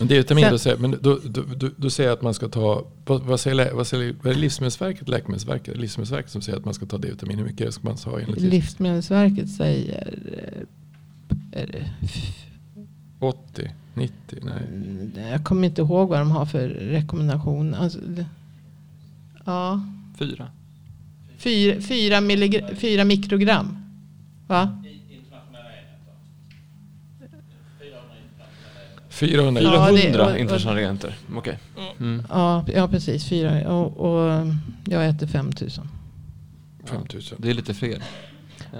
D-vitamin, då, säger, men då, då, då, då säger att man ska ta, vad, vad, säger, vad säger vad är Livsmedelsverket, Läkemedelsverket, Livsmedelsverket som säger att man ska ta D-vitamin? Hur mycket ska man ta enligt Livsmedelsverket säger är det 80, 90, nej. Mm, jag kommer inte ihåg vad de har för rekommendation. Alltså, ja. Fyra. Fyra, fyra, fyra mikrogram. Va? 400, 400 internationella enheter. Okay. Mm. Ja, ja, precis. Fyra. Och, och jag äter 5000. 5000. Det är lite fel.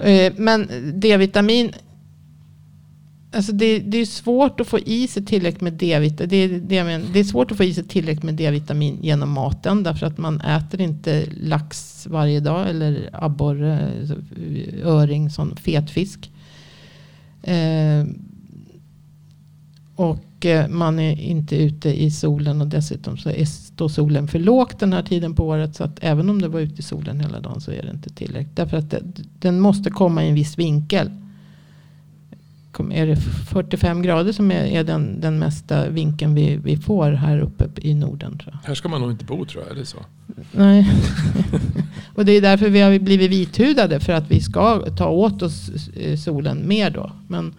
Eh, men D-vitamin Alltså det, det är svårt att få i sig tillräckligt med D-vitamin. Det, det, det är svårt att få i sig tillräckligt med D-vitamin genom maten. Därför att man äter inte lax varje dag. Eller abborre, alltså, öring, sån fetfisk. Eh, och eh, man är inte ute i solen. Och dessutom så är, står solen för lågt den här tiden på året. Så att även om du var ute i solen hela dagen så är det inte tillräckligt. Därför att det, den måste komma i en viss vinkel är det 45 grader som är, är den, den mesta vinkeln vi, vi får här uppe i Norden. Tror jag. Här ska man nog inte bo tror jag, är det så? Nej, och det är därför vi har blivit vithudade. För att vi ska ta åt oss solen mer då. Men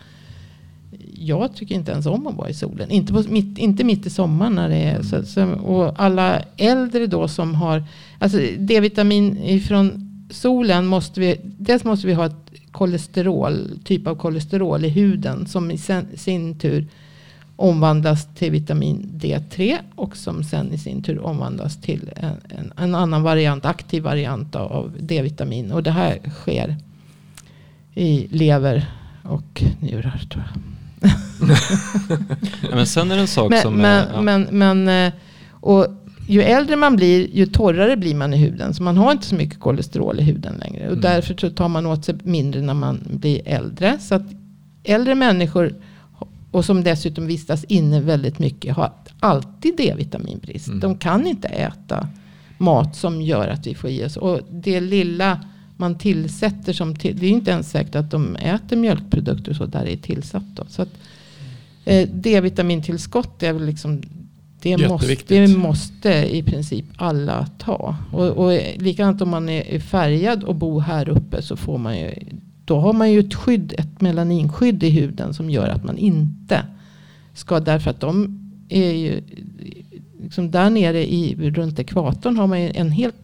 jag tycker inte ens om att vara i solen. Inte, på, mitt, inte mitt i sommaren. När det är, så, så, och alla äldre då som har alltså D-vitamin ifrån solen måste vi, dels måste vi ha ett kolesterol, typ av kolesterol i huden som i sen, sin tur omvandlas till vitamin D3 och som sen i sin tur omvandlas till en, en, en annan variant, aktiv variant av D-vitamin. Och det här sker i lever och njurar tror jag. men sen är det en sak men, som... Men, ja. men, men, eh, och ju äldre man blir, ju torrare blir man i huden. Så man har inte så mycket kolesterol i huden längre. Och mm. därför tar man åt sig mindre när man blir äldre. Så att äldre människor, och som dessutom vistas inne väldigt mycket, har alltid D-vitaminbrist. Mm. De kan inte äta mat som gör att vi får i oss. Och det lilla man tillsätter som till, det är inte ens säkert att de äter mjölkprodukter så där det är tillsatt. Då. Så att, eh, D-vitamintillskott är väl liksom det måste, det måste i princip alla ta. Och, och likadant om man är färgad och bor här uppe så får man ju, då har man ju ett skydd, ett melaninskydd i huden som gör att man inte ska, därför att de är ju, liksom där nere i, runt ekvatorn har man ju en helt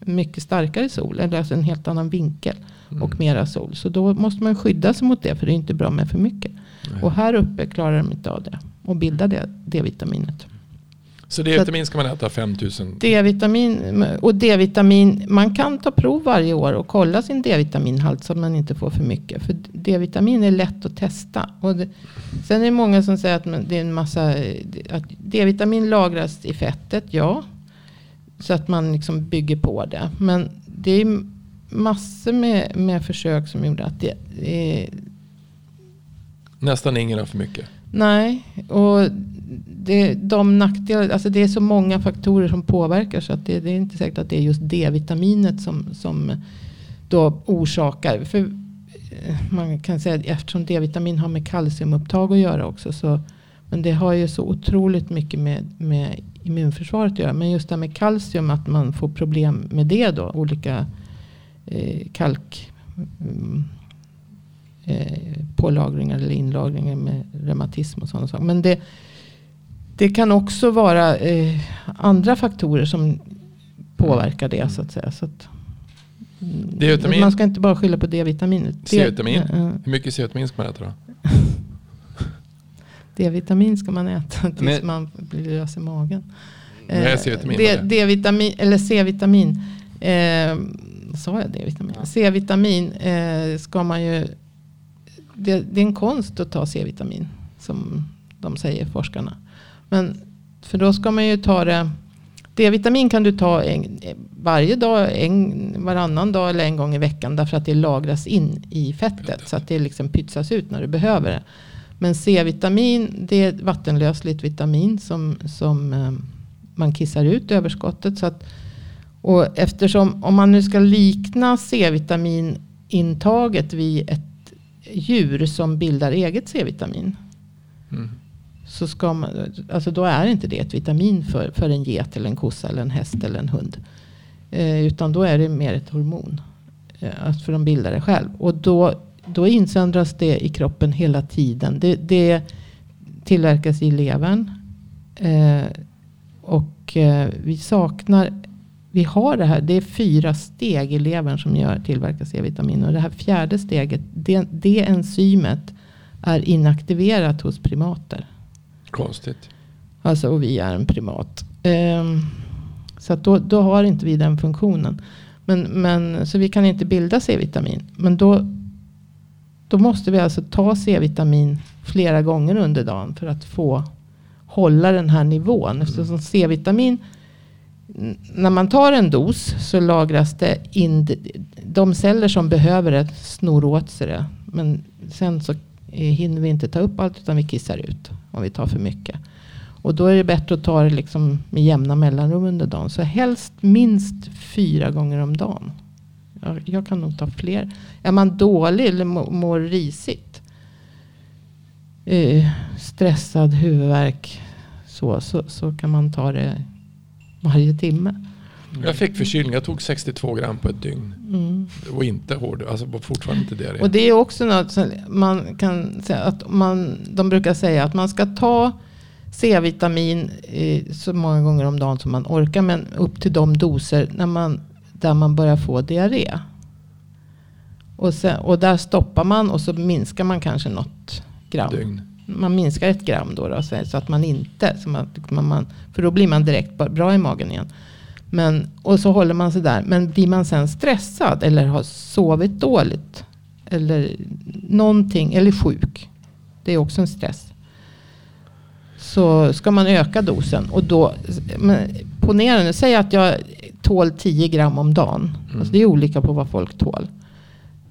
mycket starkare sol, eller alltså en helt annan vinkel mm. och mera sol. Så då måste man skydda sig mot det, för det är inte bra med för mycket. Nej. Och här uppe klarar de inte av det och bilda det, D-vitaminet. Så D-vitamin ska man äta 5000? D-vitamin och D-vitamin. Man kan ta prov varje år och kolla sin D-vitaminhalt så att man inte får för mycket. För D-vitamin är lätt att testa. Och det, sen är det många som säger att det är en massa. Att D-vitamin lagras i fettet. Ja. Så att man liksom bygger på det. Men det är massor med, med försök som gjorde att det är. Nästan ingen har för mycket. Nej, och det, de nackdelar, alltså det är så många faktorer som påverkar så att det, det är inte säkert att det är just D-vitaminet som, som då orsakar. För eh, man kan säga att eftersom D-vitamin har med kalciumupptag att göra också. Så, men det har ju så otroligt mycket med, med immunförsvaret att göra. Men just det här med kalcium, att man får problem med det då. Olika eh, kalk. Mm, pålagringar eller inlagringar med reumatism och sådana saker. Men det, det kan också vara eh, andra faktorer som påverkar det så att säga. Så att, D-vitamin. Man ska inte bara skylla på D-vitaminet. C-vitamin. Hur mycket C-vitamin ska man äta då? D-vitamin ska man äta tills Men, man blir lös i magen. Eh, C-vitamin. D-vitamin eller C-vitamin. Eh, sa jag D-vitamin? Ja. C-vitamin eh, ska man ju det, det, är en konst att ta C-vitamin. Som de säger forskarna. Men för då ska man ju ta det. D-vitamin kan du ta en, varje dag, en, varannan dag eller en gång i veckan. Därför att det lagras in i fettet. Så att det liksom pytsas ut när du behöver det. Men C-vitamin det är ett vattenlösligt vitamin som, som eh, man kissar ut överskottet. Så att, och eftersom om man nu ska likna C-vitaminintaget vid ett djur som bildar eget C-vitamin. Mm. Så ska man, alltså då är inte det ett vitamin för, för en get eller en kossa eller en häst eller en hund. Eh, utan då är det mer ett hormon. Eh, för de bildar det själv. Och då, då insöndras det i kroppen hela tiden. Det, det tillverkas i levern. Eh, och eh, vi saknar vi har det här. Det är fyra steg i levern som gör, tillverkar C-vitamin. Och det här fjärde steget, det, det enzymet är inaktiverat hos primater. Konstigt. Alltså, och vi är en primat. Um, så då, då har inte vi den funktionen. Men, men, så vi kan inte bilda C-vitamin. Men då då måste vi alltså ta C-vitamin flera gånger under dagen för att få hålla den här nivån. Eftersom C-vitamin, när man tar en dos så lagras det in, de celler som behöver det snor åt sig det. Men sen så eh, hinner vi inte ta upp allt utan vi kissar ut om vi tar för mycket. Och då är det bättre att ta det liksom med jämna mellanrum under dagen. Så helst minst fyra gånger om dagen. Jag, jag kan nog ta fler. Är man dålig eller mår risigt. Eh, stressad, huvudvärk. Så, så, så kan man ta det varje timme. Jag fick förkylning. Jag tog 62 gram på ett dygn. Mm. Och inte hård. Alltså fortfarande inte diarré. Och det är också något som man kan säga att man, de brukar säga att man ska ta C-vitamin eh, så många gånger om dagen som man orkar. Men upp till de doser när man, där man börjar få diarré. Och, sen, och där stoppar man och så minskar man kanske något gram. Dygn. Man minskar ett gram då, då så att man inte, så man, man, för då blir man direkt bra i magen igen. Men, och så håller man sig där. Men blir man sen stressad eller har sovit dåligt. Eller någonting, eller sjuk. Det är också en stress. Så ska man öka dosen. Och då, men ponera nu, säg att jag tål 10 gram om dagen. Mm. Alltså det är olika på vad folk tål.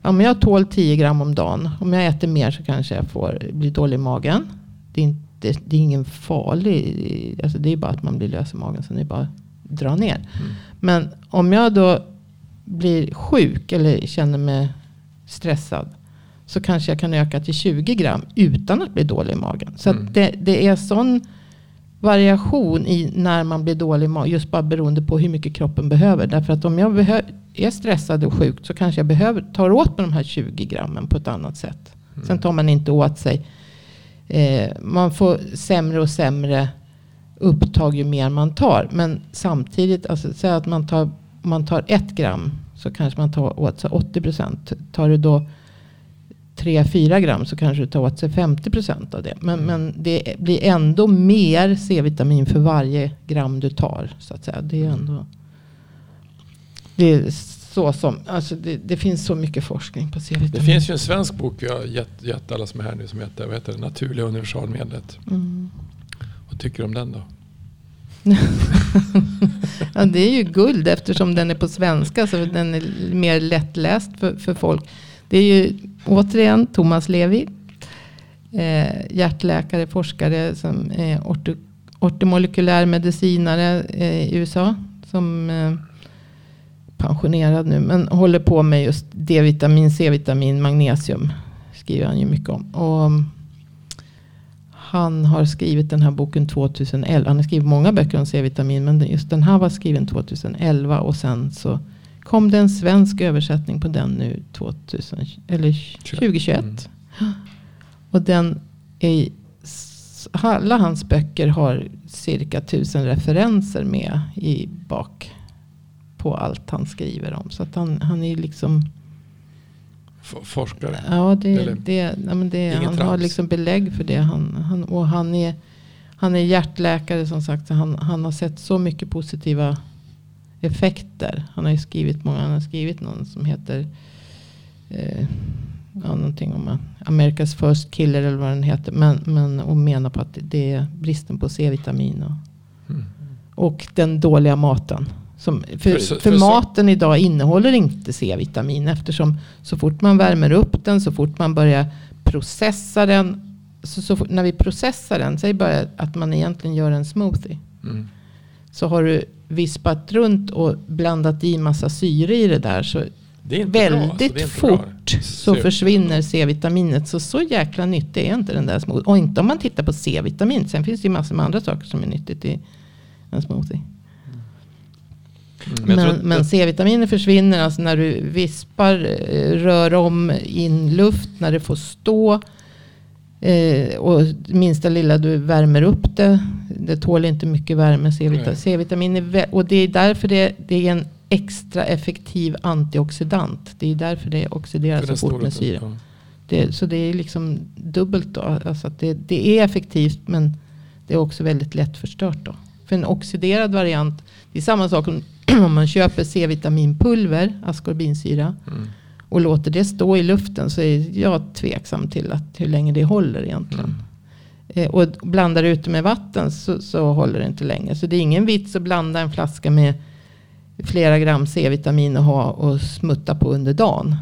Om jag tål 10 gram om dagen. Om jag äter mer så kanske jag får bli dålig i magen. Det är, inte, det är ingen farlig, alltså det är bara att man blir lös i magen. Så det är bara att dra ner. Mm. Men om jag då blir sjuk eller känner mig stressad. Så kanske jag kan öka till 20 gram utan att bli dålig i magen. Så Mm. det, det är sån variation i när man blir dålig. Just bara beroende på hur mycket kroppen behöver. Därför att om jag är stressad och sjuk så kanske jag behöver, tar åt mig de här 20 grammen på ett annat sätt. Sen tar man inte åt sig. Eh, man får sämre och sämre upptag ju mer man tar. Men samtidigt, alltså, säg att man tar, man tar ett gram så kanske man tar åt sig 80 procent. Tar du då 3-4 gram så kanske du tar åt sig 50 procent av det. Men, men det blir ändå mer C-vitamin för varje gram du tar. Så att säga. Det är ändå... Det är så som, alltså det, det finns så mycket forskning på C-vitamin. Det finns ju en svensk bok vi har gett, gett alla som är här nu som heter, vad heter det? Naturliga universalmedlet. Mm. Vad tycker du om den då? Ja, det är ju guld eftersom den är på svenska så den är mer lättläst för, för folk. Det är ju återigen Thomas Levi, eh, hjärtläkare, forskare som är orto, ortomolekylär medicinare eh, i USA. Som eh, pensionerad nu men håller på med just D-vitamin, C-vitamin, magnesium. Skriver han ju mycket om. Och, mm, han har skrivit den här boken 2011. Han har skrivit många böcker om C-vitamin. Men just den här var skriven 2011. Och sen så kom det en svensk översättning på den nu 2000, eller 2021. Mm. Och den är, alla hans böcker har cirka tusen referenser med i bak. På allt han skriver om. Så att han, han är liksom forskare? Ja, det, det, nej, det, han har trams. liksom belägg för det. Han, han, och han är, han är hjärtläkare som sagt. Så han, han har sett så mycket positiva effekter. Han har ju skrivit många. Han har skrivit någon som heter eh, ja, någonting om Amerikas first killer eller vad den heter. Men, men och menar på att det är bristen på C-vitamin och, Mm. och den dåliga maten. Som, för, För för, för maten idag innehåller inte C-vitamin eftersom så fort man värmer upp den, så fort man börjar processa den. Så, så när vi processar den, säg bara att man egentligen gör en smoothie. Mm. Så har du vispat runt och blandat i massa syre i det där. Så Det bra, väldigt alltså, det är inte bra. fort så försvinner C-vitaminet. Så så jäkla nyttig är inte den där smoothie. Och inte om man tittar på C-vitamin. Sen finns det ju massor med andra saker som är nyttigt i en smoothie. Mm. Men Men, men C-vitaminer försvinner alltså när du vispar, eh, rör om in luft, när det får stå. Eh, och minsta lilla du värmer upp det. Det tål inte mycket värme. C-vitamin, är och det är därför det, det är en extra effektiv antioxidant. Det är därför det oxideras För så fort med syre. ja. Det, så det är liksom dubbelt då. Alltså det, det är effektivt men det är också väldigt lätt förstört då. För en oxiderad variant, det är samma sak om, om man köper C-vitaminpulver, askorbinsyra. Mm. Och låter det stå i luften så är jag tveksam till att hur länge det håller egentligen. Mm. Eh, och blandar ut det med vatten så, så håller det inte länge. Så det är ingen vits att blanda en flaska med flera gram C-vitamin och ha och smutta på under dagen.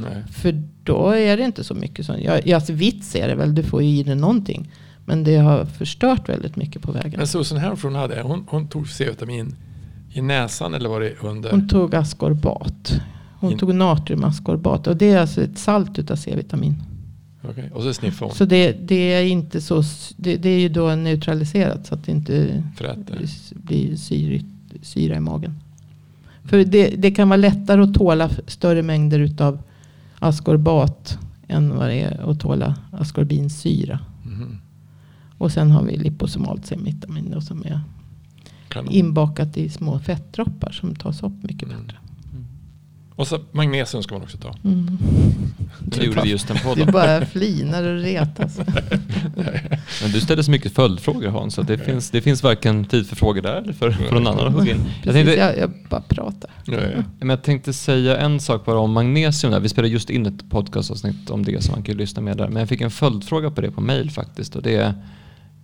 Nej. För då är det inte så mycket. Som, ja, ja, alltså vits är det väl, du får ju i dig någonting. Men det har förstört väldigt mycket på vägen. Men Susan Herford hade, hon, hon tog C-vitamin i näsan eller var det under? Hon tog askorbat. Hon tog natriumaskorbat. Och det är alltså ett salt utav C-vitamin. Okej, Och så sniffade hon Så det, det är inte så, det, det är ju då neutraliserat så att det inte fräter. blir syrigt, syra i magen. För det, det kan vara lättare att tåla större mängder utav askorbat än vad det är att tåla askorbinsyra. Mhm. Och sen har vi liposomalt C-vitamin som är Kanon. inbakat i små fettdroppar som tas upp mycket Mm. bättre. Och så magnesium ska man också ta. Mm. Nu gjorde vi just en podd. Du bara flinar och retas. Men du ställer så mycket följdfrågor Hans, så det, finns, det finns varken tid för frågor där eller för, för någon annan att hugga in. Jag Precis, tänkte, jag, jag bara pratar. Ja, ja. men jag tänkte säga en sak bara om magnesium. Där. Vi spelade just in ett podcastavsnitt om det som man kan lyssna med där. Men jag fick en följdfråga på det på mail faktiskt. Och det är,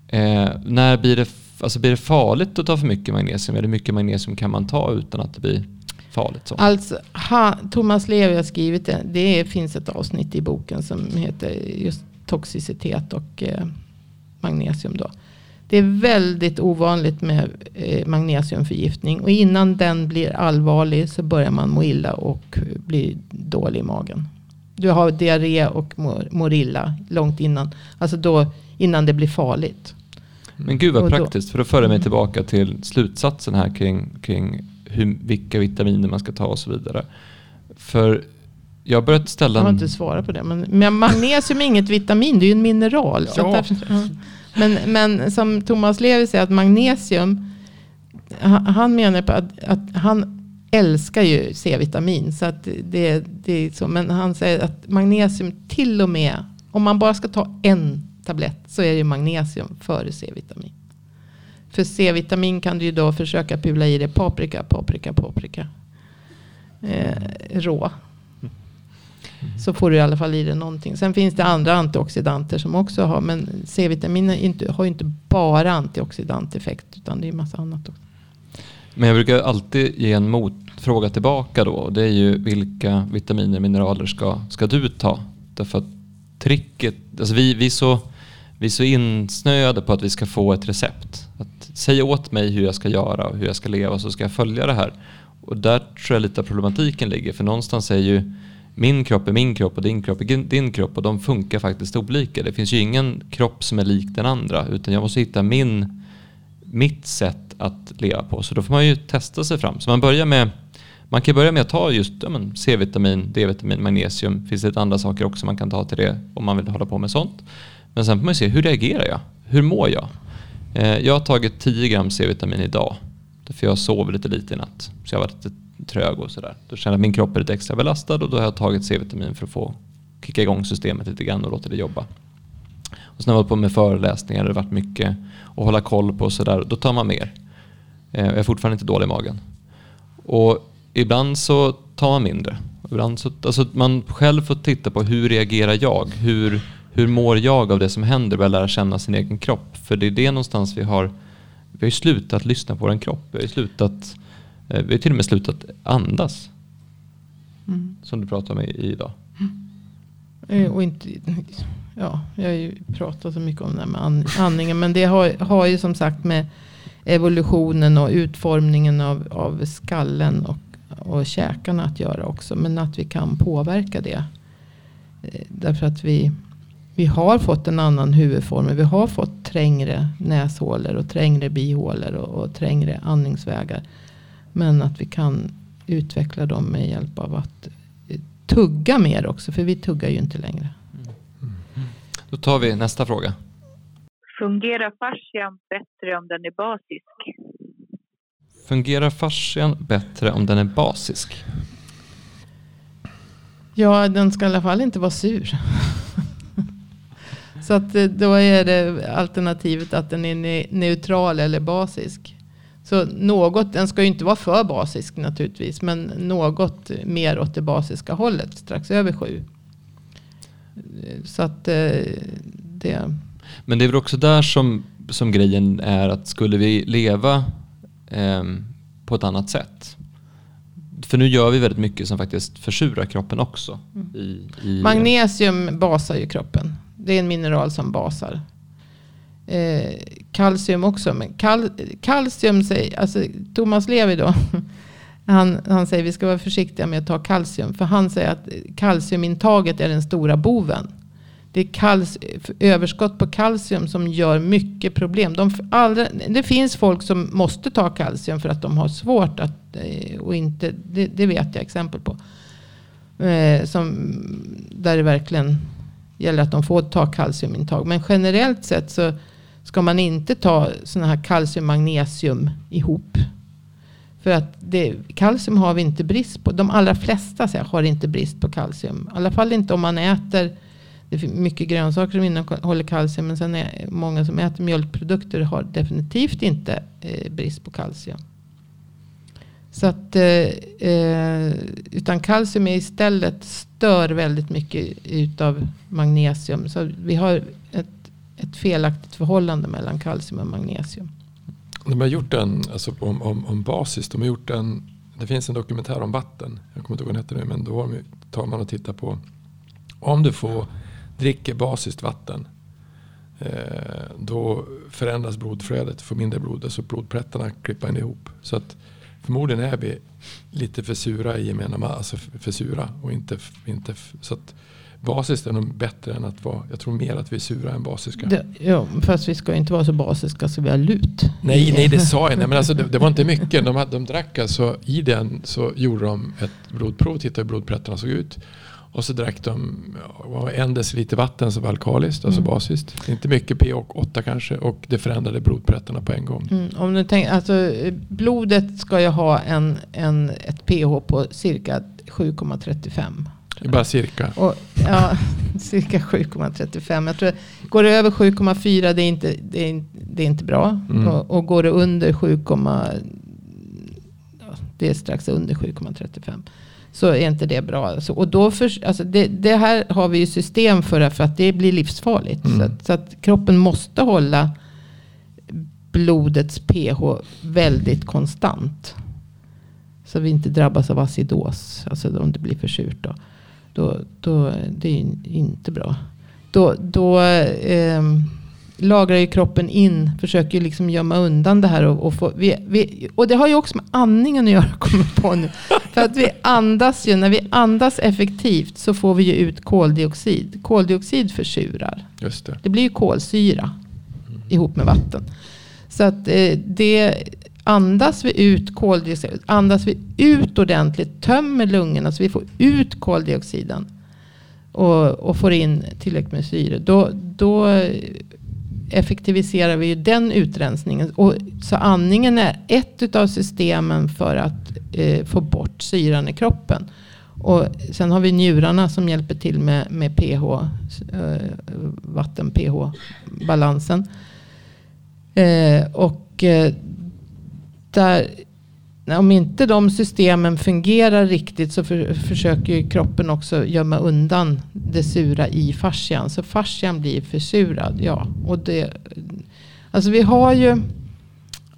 eh, när blir det, alltså blir det farligt att ta för mycket magnesium? Eller hur mycket magnesium kan man ta utan att det blir farligt? Så? Alltså, ha, Thomas Levi har skrivit det. Det finns ett avsnitt i boken som heter just toxicitet och eh, magnesium. Då. Det är väldigt ovanligt med eh, magnesiumförgiftning. Och innan den blir allvarlig så börjar man må illa och bli dålig i magen. Du har diarré och mår, mår illa långt innan. Alltså då innan det blir farligt. Men gud vad praktiskt, för då för det mig tillbaka till slutsatsen här kring, kring hur, vilka vitaminer man ska ta och så vidare. För jag har börjat ställa... Jag har inte svarat på det. Men, men magnesium är inget vitamin, det är ju en mineral. Så Ja. att därför, ja. men, men som Thomas Levi säger att magnesium, han, han menar på att, att han älskar ju C-vitamin. Så att det, det är så. Men han säger att magnesium till och med, om man bara ska ta en tablett så är det ju magnesium före C-vitamin. För C-vitamin kan du ju då försöka pula i dig paprika, paprika, paprika. Eh, rå. Så får du i alla fall i dig någonting. Sen finns det andra antioxidanter som också har. Men C-vitamin har ju inte bara antioxidanteffekt. Utan det är massa annat också. Men jag brukar alltid ge en motfråga tillbaka då. Det är ju vilka vitaminer och mineraler ska, ska du ta? Därför att tricket, alltså vi, vi, så, vi är så insnöade på att vi ska få ett recept. Att säga åt mig hur jag ska göra och hur jag ska leva så ska jag följa det här. Och där tror jag lite av problematiken ligger. För någonstans är ju min kropp är min kropp och din kropp är din- kropp och de funkar faktiskt olika. Det finns ju ingen kropp som är lik den andra utan jag måste hitta min, mitt sätt att leva på. Så då får man ju testa sig fram. Så man börjar med man kan börja med att ta just ja, C-vitamin, D-vitamin, magnesium. Finns det lite andra saker också man kan ta till det om man vill hålla på med sånt. Men sen får man ju se hur reagerar jag? Hur mår jag? Eh, jag har tagit 10 gram C-vitamin idag. För jag sov lite lite i natt. Så jag har varit lite trög och sådär. Då känner jag att min kropp är lite extra belastad och då har jag tagit C-vitamin för att få kicka igång systemet lite grann och låta det jobba. Och sen har jag hållit på med föreläsningar, det har varit mycket att hålla koll på och sådär. Då tar man mer. Eh, jag är fortfarande inte dålig i magen. Och ibland så tar man mindre. Ibland så, alltså man själv får titta på hur reagerar jag? Hur, hur mår jag av det som händer? Börja lära känna sin egen kropp. För det är det någonstans vi har, vi har ju slutat lyssna på vår kropp. Vi har ju slutat, eh, vi har till och med slutat andas. Mm. Som du pratade om idag. Eh, Och inte, ja, jag har ju pratat så mycket om det här med an- andningen. Men det har, har ju som sagt med evolutionen och utformningen av, av skallen och, och käkarna att göra också. Men att vi kan påverka det. Eh, Därför att vi, vi har fått en annan huvudform. Vi har fått trängre näshålor och trängre bihålor och, och trängre andningsvägar. Men att vi kan utveckla dem med hjälp av att eh, tugga mer också. För vi tuggar ju inte längre. Då tar vi nästa fråga. Fungerar fascian bättre om den är basisk? Fungerar fascian bättre om den är basisk? Ja, den ska i alla fall inte vara sur. Så att eh, då är det alternativet att den är ne- neutral eller basisk. Så något, den ska ju inte vara för basisk naturligtvis. Men något mer åt det basiska hållet. Strax över 7. Så att eh, det... Men det är väl också där som, som grejen är att skulle vi leva eh, på ett annat sätt. För nu gör vi väldigt mycket som faktiskt försurar kroppen också. Mm. I, i, Magnesium basar ju kroppen. Det är en mineral som basar. Eh, kalcium också. Men kal, kalcium säger, alltså Thomas Levi då. Han, han säger vi ska vara försiktiga med att ta kalcium. För han säger att kalciumintaget är den stora boven. Det är överskott på kalcium som gör mycket problem. De, allra, det finns folk som måste ta kalcium för att de har svårt att, eh, och inte, det, det vet jag exempel på. Eh, som, där det verkligen gäller att de får ta kalciumintag. Men generellt sett så ska man inte ta sådana här kalcium magnesium ihop. För att det, kalcium har vi inte brist på. De allra flesta här, har inte brist på kalcium. I alla fall inte om man äter. Det finns mycket grönsaker som innehåller kalcium. Men sen är många som äter mjölkprodukter har definitivt inte eh, brist på kalcium. Så att, eh, eh utan kalcium är istället stör väldigt mycket utav magnesium. Så vi har ett, ett felaktigt förhållande mellan kalcium och magnesium. De har gjort en, alltså om, om, om basis, de har gjort en, det finns en dokumentär om vatten. Jag kommer inte ihåg vad den heter nu, men då tar man och tittar på om du får dricker basiskt vatten. Eh, då förändras blodflödet, får mindre blod, alltså blodplättarna klippar ihop. Så att förmodligen är vi lite för sura i gemene alltså för sura och inte, inte så att basiskt är nog bättre än att vara, jag tror mer att vi är sura än basiska. Det, ja, fast vi ska inte vara så basiska så vi har lut. Nej, nej det sa jag. Nej, men alltså, det, det var inte mycket. De, hade, de drack alltså, i den så gjorde de ett blodprov, tittade hur blodplättarna såg ut. Och så drack de en deciliter vatten var alkaliskt, alltså mm. basiskt. Inte mycket pH8 kanske och det förändrade blodprättarna på en gång. Mm, om du tänker, alltså, blodet ska ju ha en, en, ett pH på cirka 7,35. Bara cirka? Och, ja, cirka 7,35. Jag tror, går det över 7,4 det är inte, det är, det är inte bra. Mm. Och, och, går det under 7, ja, det är strax under 7,35 så är inte det bra. Alltså, och då för, alltså det, det, här har vi ju system för, för att det blir livsfarligt. Mm. Så, att, så, att, kroppen måste hålla blodets pH väldigt konstant. Så vi inte drabbas av acidos, alltså om det blir för surt. Då, då, då det är inte bra. Då, då eh, lagrar ju kroppen in, försöker ju liksom gömma undan det här. Och, och, få, vi, vi, och det har ju också med andningen att göra, kommer på nu. För att vi andas ju, när vi andas effektivt så får vi ju ut koldioxid. Koldioxid försurar. Just det. det blir ju kolsyra mm. ihop med vatten. Så att eh, det andas vi ut koldioxid, andas vi ut ordentligt, tömmer lungorna så vi får ut koldioxiden och, och får in tillräckligt med syre. Då, då effektiviserar vi ju den utrensningen. Och, så andningen är ett av systemen för att eh, få bort syran i kroppen. Och sen har vi njurarna som hjälper till med, med pH, eh, vatten-pH-balansen. Eh, och eh, där, om inte de systemen fungerar riktigt så för, försöker kroppen också gömma undan det sura i fascian. Så fascian blir försurad. Ja, och det, alltså vi har ju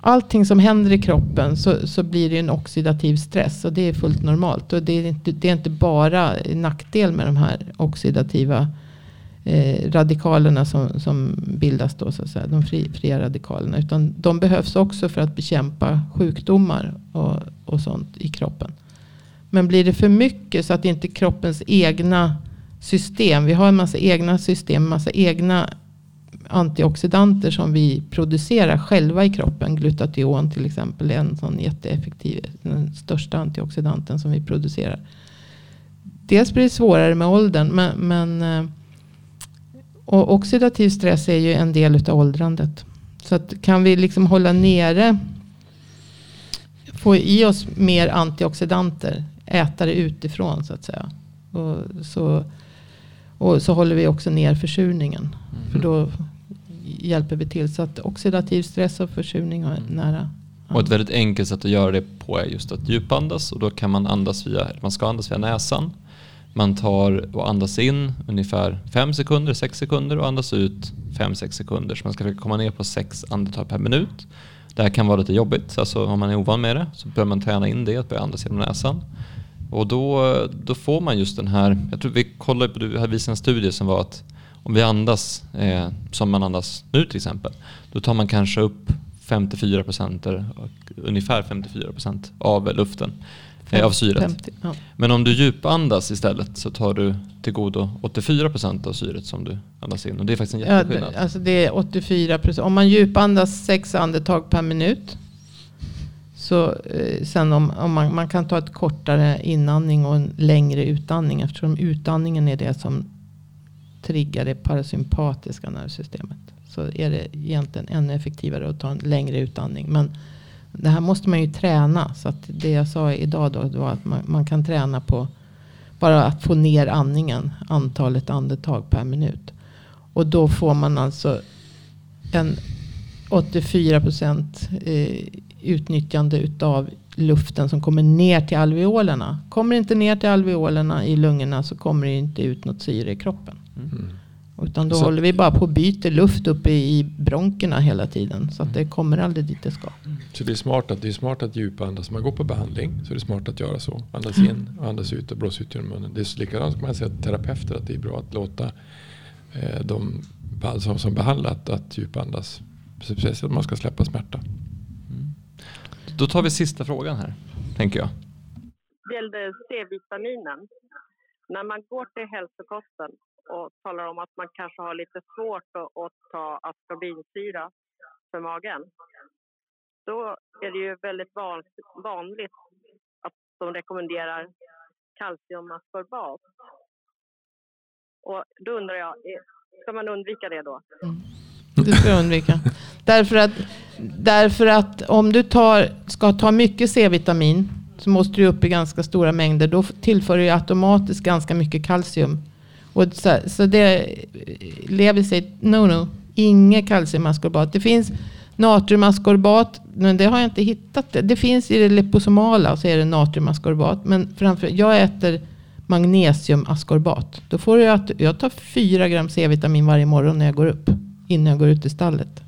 allting som händer i kroppen så, så blir det en oxidativ stress. Och det är fullt normalt. Och det är inte, det är inte bara nackdel med de här oxidativa eh, radikalerna som, som bildas då, så att säga, de fri, fria radikalerna. Utan de behövs också för att bekämpa sjukdomar och, och sånt i kroppen. Men blir det för mycket så att inte kroppens egna system, vi har en massa egna system, en massa egna antioxidanter som vi producerar själva i kroppen. Glutation till exempel är en sån jätteeffektiv, den största antioxidanten som vi producerar. Dels blir det svårare med åldern, men, men eh, och oxidativ stress är ju en del av åldrandet. Så att kan vi liksom hålla nere, få i oss mer antioxidanter, äta det utifrån så att säga. Och så, och så håller vi också ner försurningen. Mm. För då hjälper vi till. Så att oxidativ stress och försurning är nära. Och ett väldigt enkelt sätt att göra det på är just att djupandas och då kan man andas via, man ska andas via näsan. Man tar och andas in ungefär 5 sekunder, 6 sekunder och andas ut 5-6 sekunder. Så man ska försöka komma ner på 6 andetag per minut. Det här kan vara lite jobbigt, alltså om man är ovan med det så bör man träna in det, att börja andas genom näsan. Och då, då får man just den här, jag tror vi kollade på, du hade visat en studie som var att om vi andas eh, som man andas nu till exempel, då tar man kanske upp 54 procent, ungefär 54 procent av luften, eh, av syret. 50, ja. Men om du djupandas istället så tar du till godo 84 procent av syret som du andas in. Och det är faktiskt en Ja, jätteskillnad. det, alltså det är 84 procent. Om man djupandas sex andetag per minut. Så eh, sen om, om man, man kan ta ett kortare inandning och en längre utandning. Eftersom utandningen är det som triggar det parasympatiska nervsystemet. Så är det egentligen ännu effektivare att ta en längre utandning. Men det här måste man ju träna. Så att det jag sa idag då, var att man, man kan träna på bara att få ner andningen. Antalet andetag per minut. Och då får man alltså en 84 procent eh, utnyttjande utav luften som kommer ner till alveolerna. Kommer det inte ner till alveolerna i lungorna så kommer det inte ut något syre i kroppen. Mm. Utan då Så- håller vi bara på och byter luft uppe i bronkerna hela tiden. Så att det kommer aldrig dit det ska. Så det är smart att, det är smart att djupandas. Man går på behandling så är det smart att göra så. Andas in och andas ut och blåsa ut genom munnen. Det är likadant som man säger till terapeuter att det är bra att låta eh, de som, som behandlat att djupandas. Speciellt om man ska släppa smärta. Då tar vi sista frågan här, tänker jag. Det gällde C-vitaminen. När man går till hälsokosten och talar om att man kanske har lite svårt att, att ta askorbinsyra för magen. Då är det ju väldigt van, vanligt att de rekommenderar kalciumaskorbat. Och då undrar jag, ska man undvika det då? Mm. Det ska undvika. därför, att, därför att om du tar, ska ta mycket C-vitamin så måste du upp i ganska stora mängder. Då tillför du ju automatiskt ganska mycket kalcium. Och så, så det Levi säger, no no, inget kalciumaskorbat. Det finns natriumaskorbat, men det har jag inte hittat. Det, finns i det liposomala så är det natriumaskorbat. Men framför, jag äter magnesiumaskorbat. Då får du att jag tar fyra gram C-vitamin varje morgon när jag går upp. Innan jag går ut i stallet.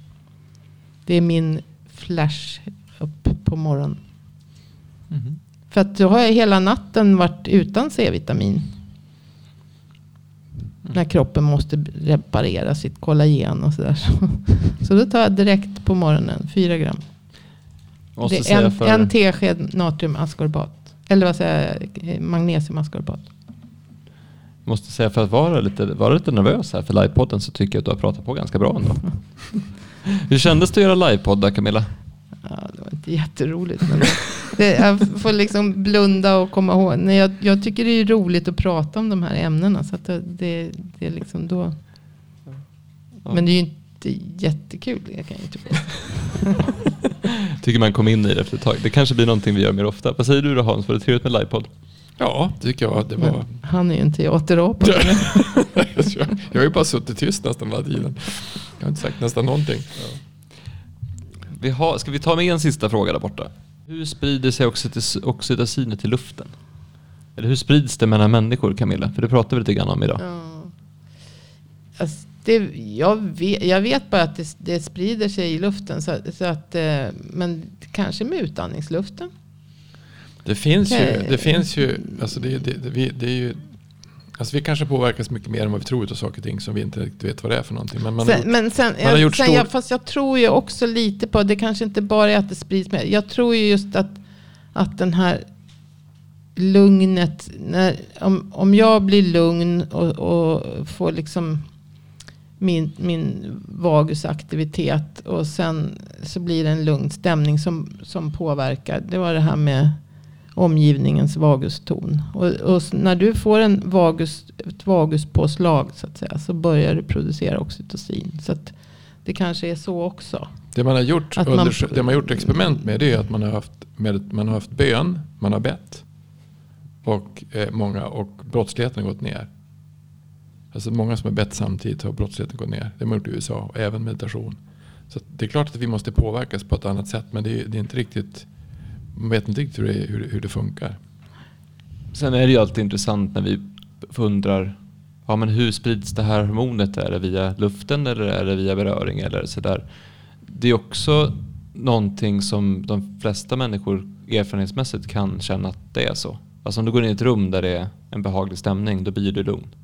Det är min flash upp på morgonen. För att då har jag hela natten varit utan C-vitamin. När kroppen måste reparera sitt kollagen och sådär. Så, så då tar jag direkt på morgonen fyra gram. Måste Det är en, för, en tesked natriumaskorbat. Eller vad säger jag? Magnesiumaskorbat. måste säga för att vara lite, vara lite nervös här för livepodden så tycker jag att du har pratat på ganska bra ändå. Hur kändes det att göra livepodd Camilla? Ja, det var inte jätteroligt. Men det, jag får liksom blunda och komma ihåg. Nej, jag, jag tycker det är roligt att prata om de här ämnena. Så att det, det, det är liksom då. Men det är ju inte jättekul. Det kan jag inte. Tycker man kom in i det efter ett tag. Det kanske blir någonting vi gör mer ofta. Vad säger du då Hans? Var det trevligt med livepodd? Ja, det tycker jag att det var. Men han är ju en teaterapa. jag, jag har ju bara suttit tyst nästan hela tiden. Jag har inte sagt nästan någonting. Vi har, ska vi ta med en sista fråga där borta? Hur sprider sig oxytoc- oxytocinet till luften? Eller hur sprids det mellan människor Camilla? För det pratar vi lite grann om idag. Ja. Alltså, det, jag, vet, jag vet bara att det, det sprider sig i luften. Så, så att, eh, men kanske med utandningsluften. Det finns ju, Okej. det finns ju, alltså det, det, det, vi, det är ju, alltså vi kanske påverkas mycket mer än vad vi tror av saker och ting som vi inte riktigt vet vad det är för någonting. Men man har Sen, gjort, men sen, man har gjort sen stor- jag, fast jag tror ju också lite på, det kanske inte bara är att det sprids med. Jag tror ju just att, att den här lugnet, när, om, om jag blir lugn och, och får liksom min, min vagusaktivitet och sen så blir det en lugn stämning som, som påverkar. Det var det här med omgivningens vaguston. Och, och när du får en vagus, ett vaguspåslag så att säga så börjar du producera oxytocin. Så att det kanske är så också. det, man har gjort, att man- det man har gjort experiment med det är att man har haft, med, man har haft bön, man har bett och, eh, många, och brottsligheten har gått ner. Alltså många som har bett samtidigt har brottsligheten gått ner. Det har man gjort i USA och även meditation. Så det är klart att vi måste påverkas på ett annat sätt men det är, det är inte riktigt, man vet inte riktigt hur det, hur, hur det funkar. Sen är det ju alltid intressant när vi undrar ja, men hur sprids det här hormonet? Är det via luften eller är det via beröring eller sådär? Det är också någonting som de flesta människor erfarenhetsmässigt kan känna att det är så. Alltså om du går in i ett rum där det är en behaglig stämning, då blir du lugn.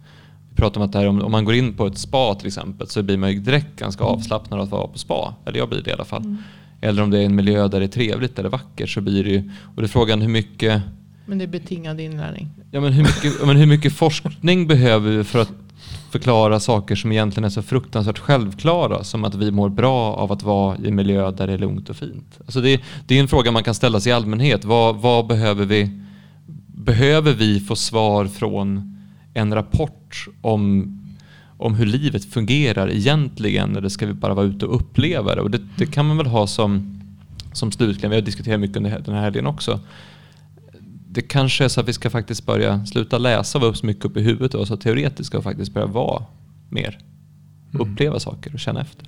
Vi pratar om att här, om, man går in på ett spa till exempel så blir man ju direkt ganska avslappnad att vara på spa. Eller jag blir det i alla fall. Mm. Eller om det är en miljö där det är trevligt eller vackert så blir det ju, och det är frågan hur mycket men det är betingad inlärning. Ja, men hur mycket, men hur mycket forskning behöver vi för att förklara saker som egentligen är så fruktansvärt självklara som att vi mår bra av att vara i en miljö där det är lugnt och fint. Alltså det, det är en fråga man kan ställa sig i allmänhet. Vad, vad behöver vi? Behöver vi få svar från en rapport om, om hur livet fungerar egentligen eller ska vi bara vara ute och uppleva det? Och det, det kan man väl ha som, som slutkläm. Vi har diskuterat mycket under den här helgen också det kanske är så att vi ska faktiskt börja sluta läsa och vara så mycket upp i huvudet och så teoretiska och faktiskt börja vara mer. Mm. Uppleva saker och känna efter.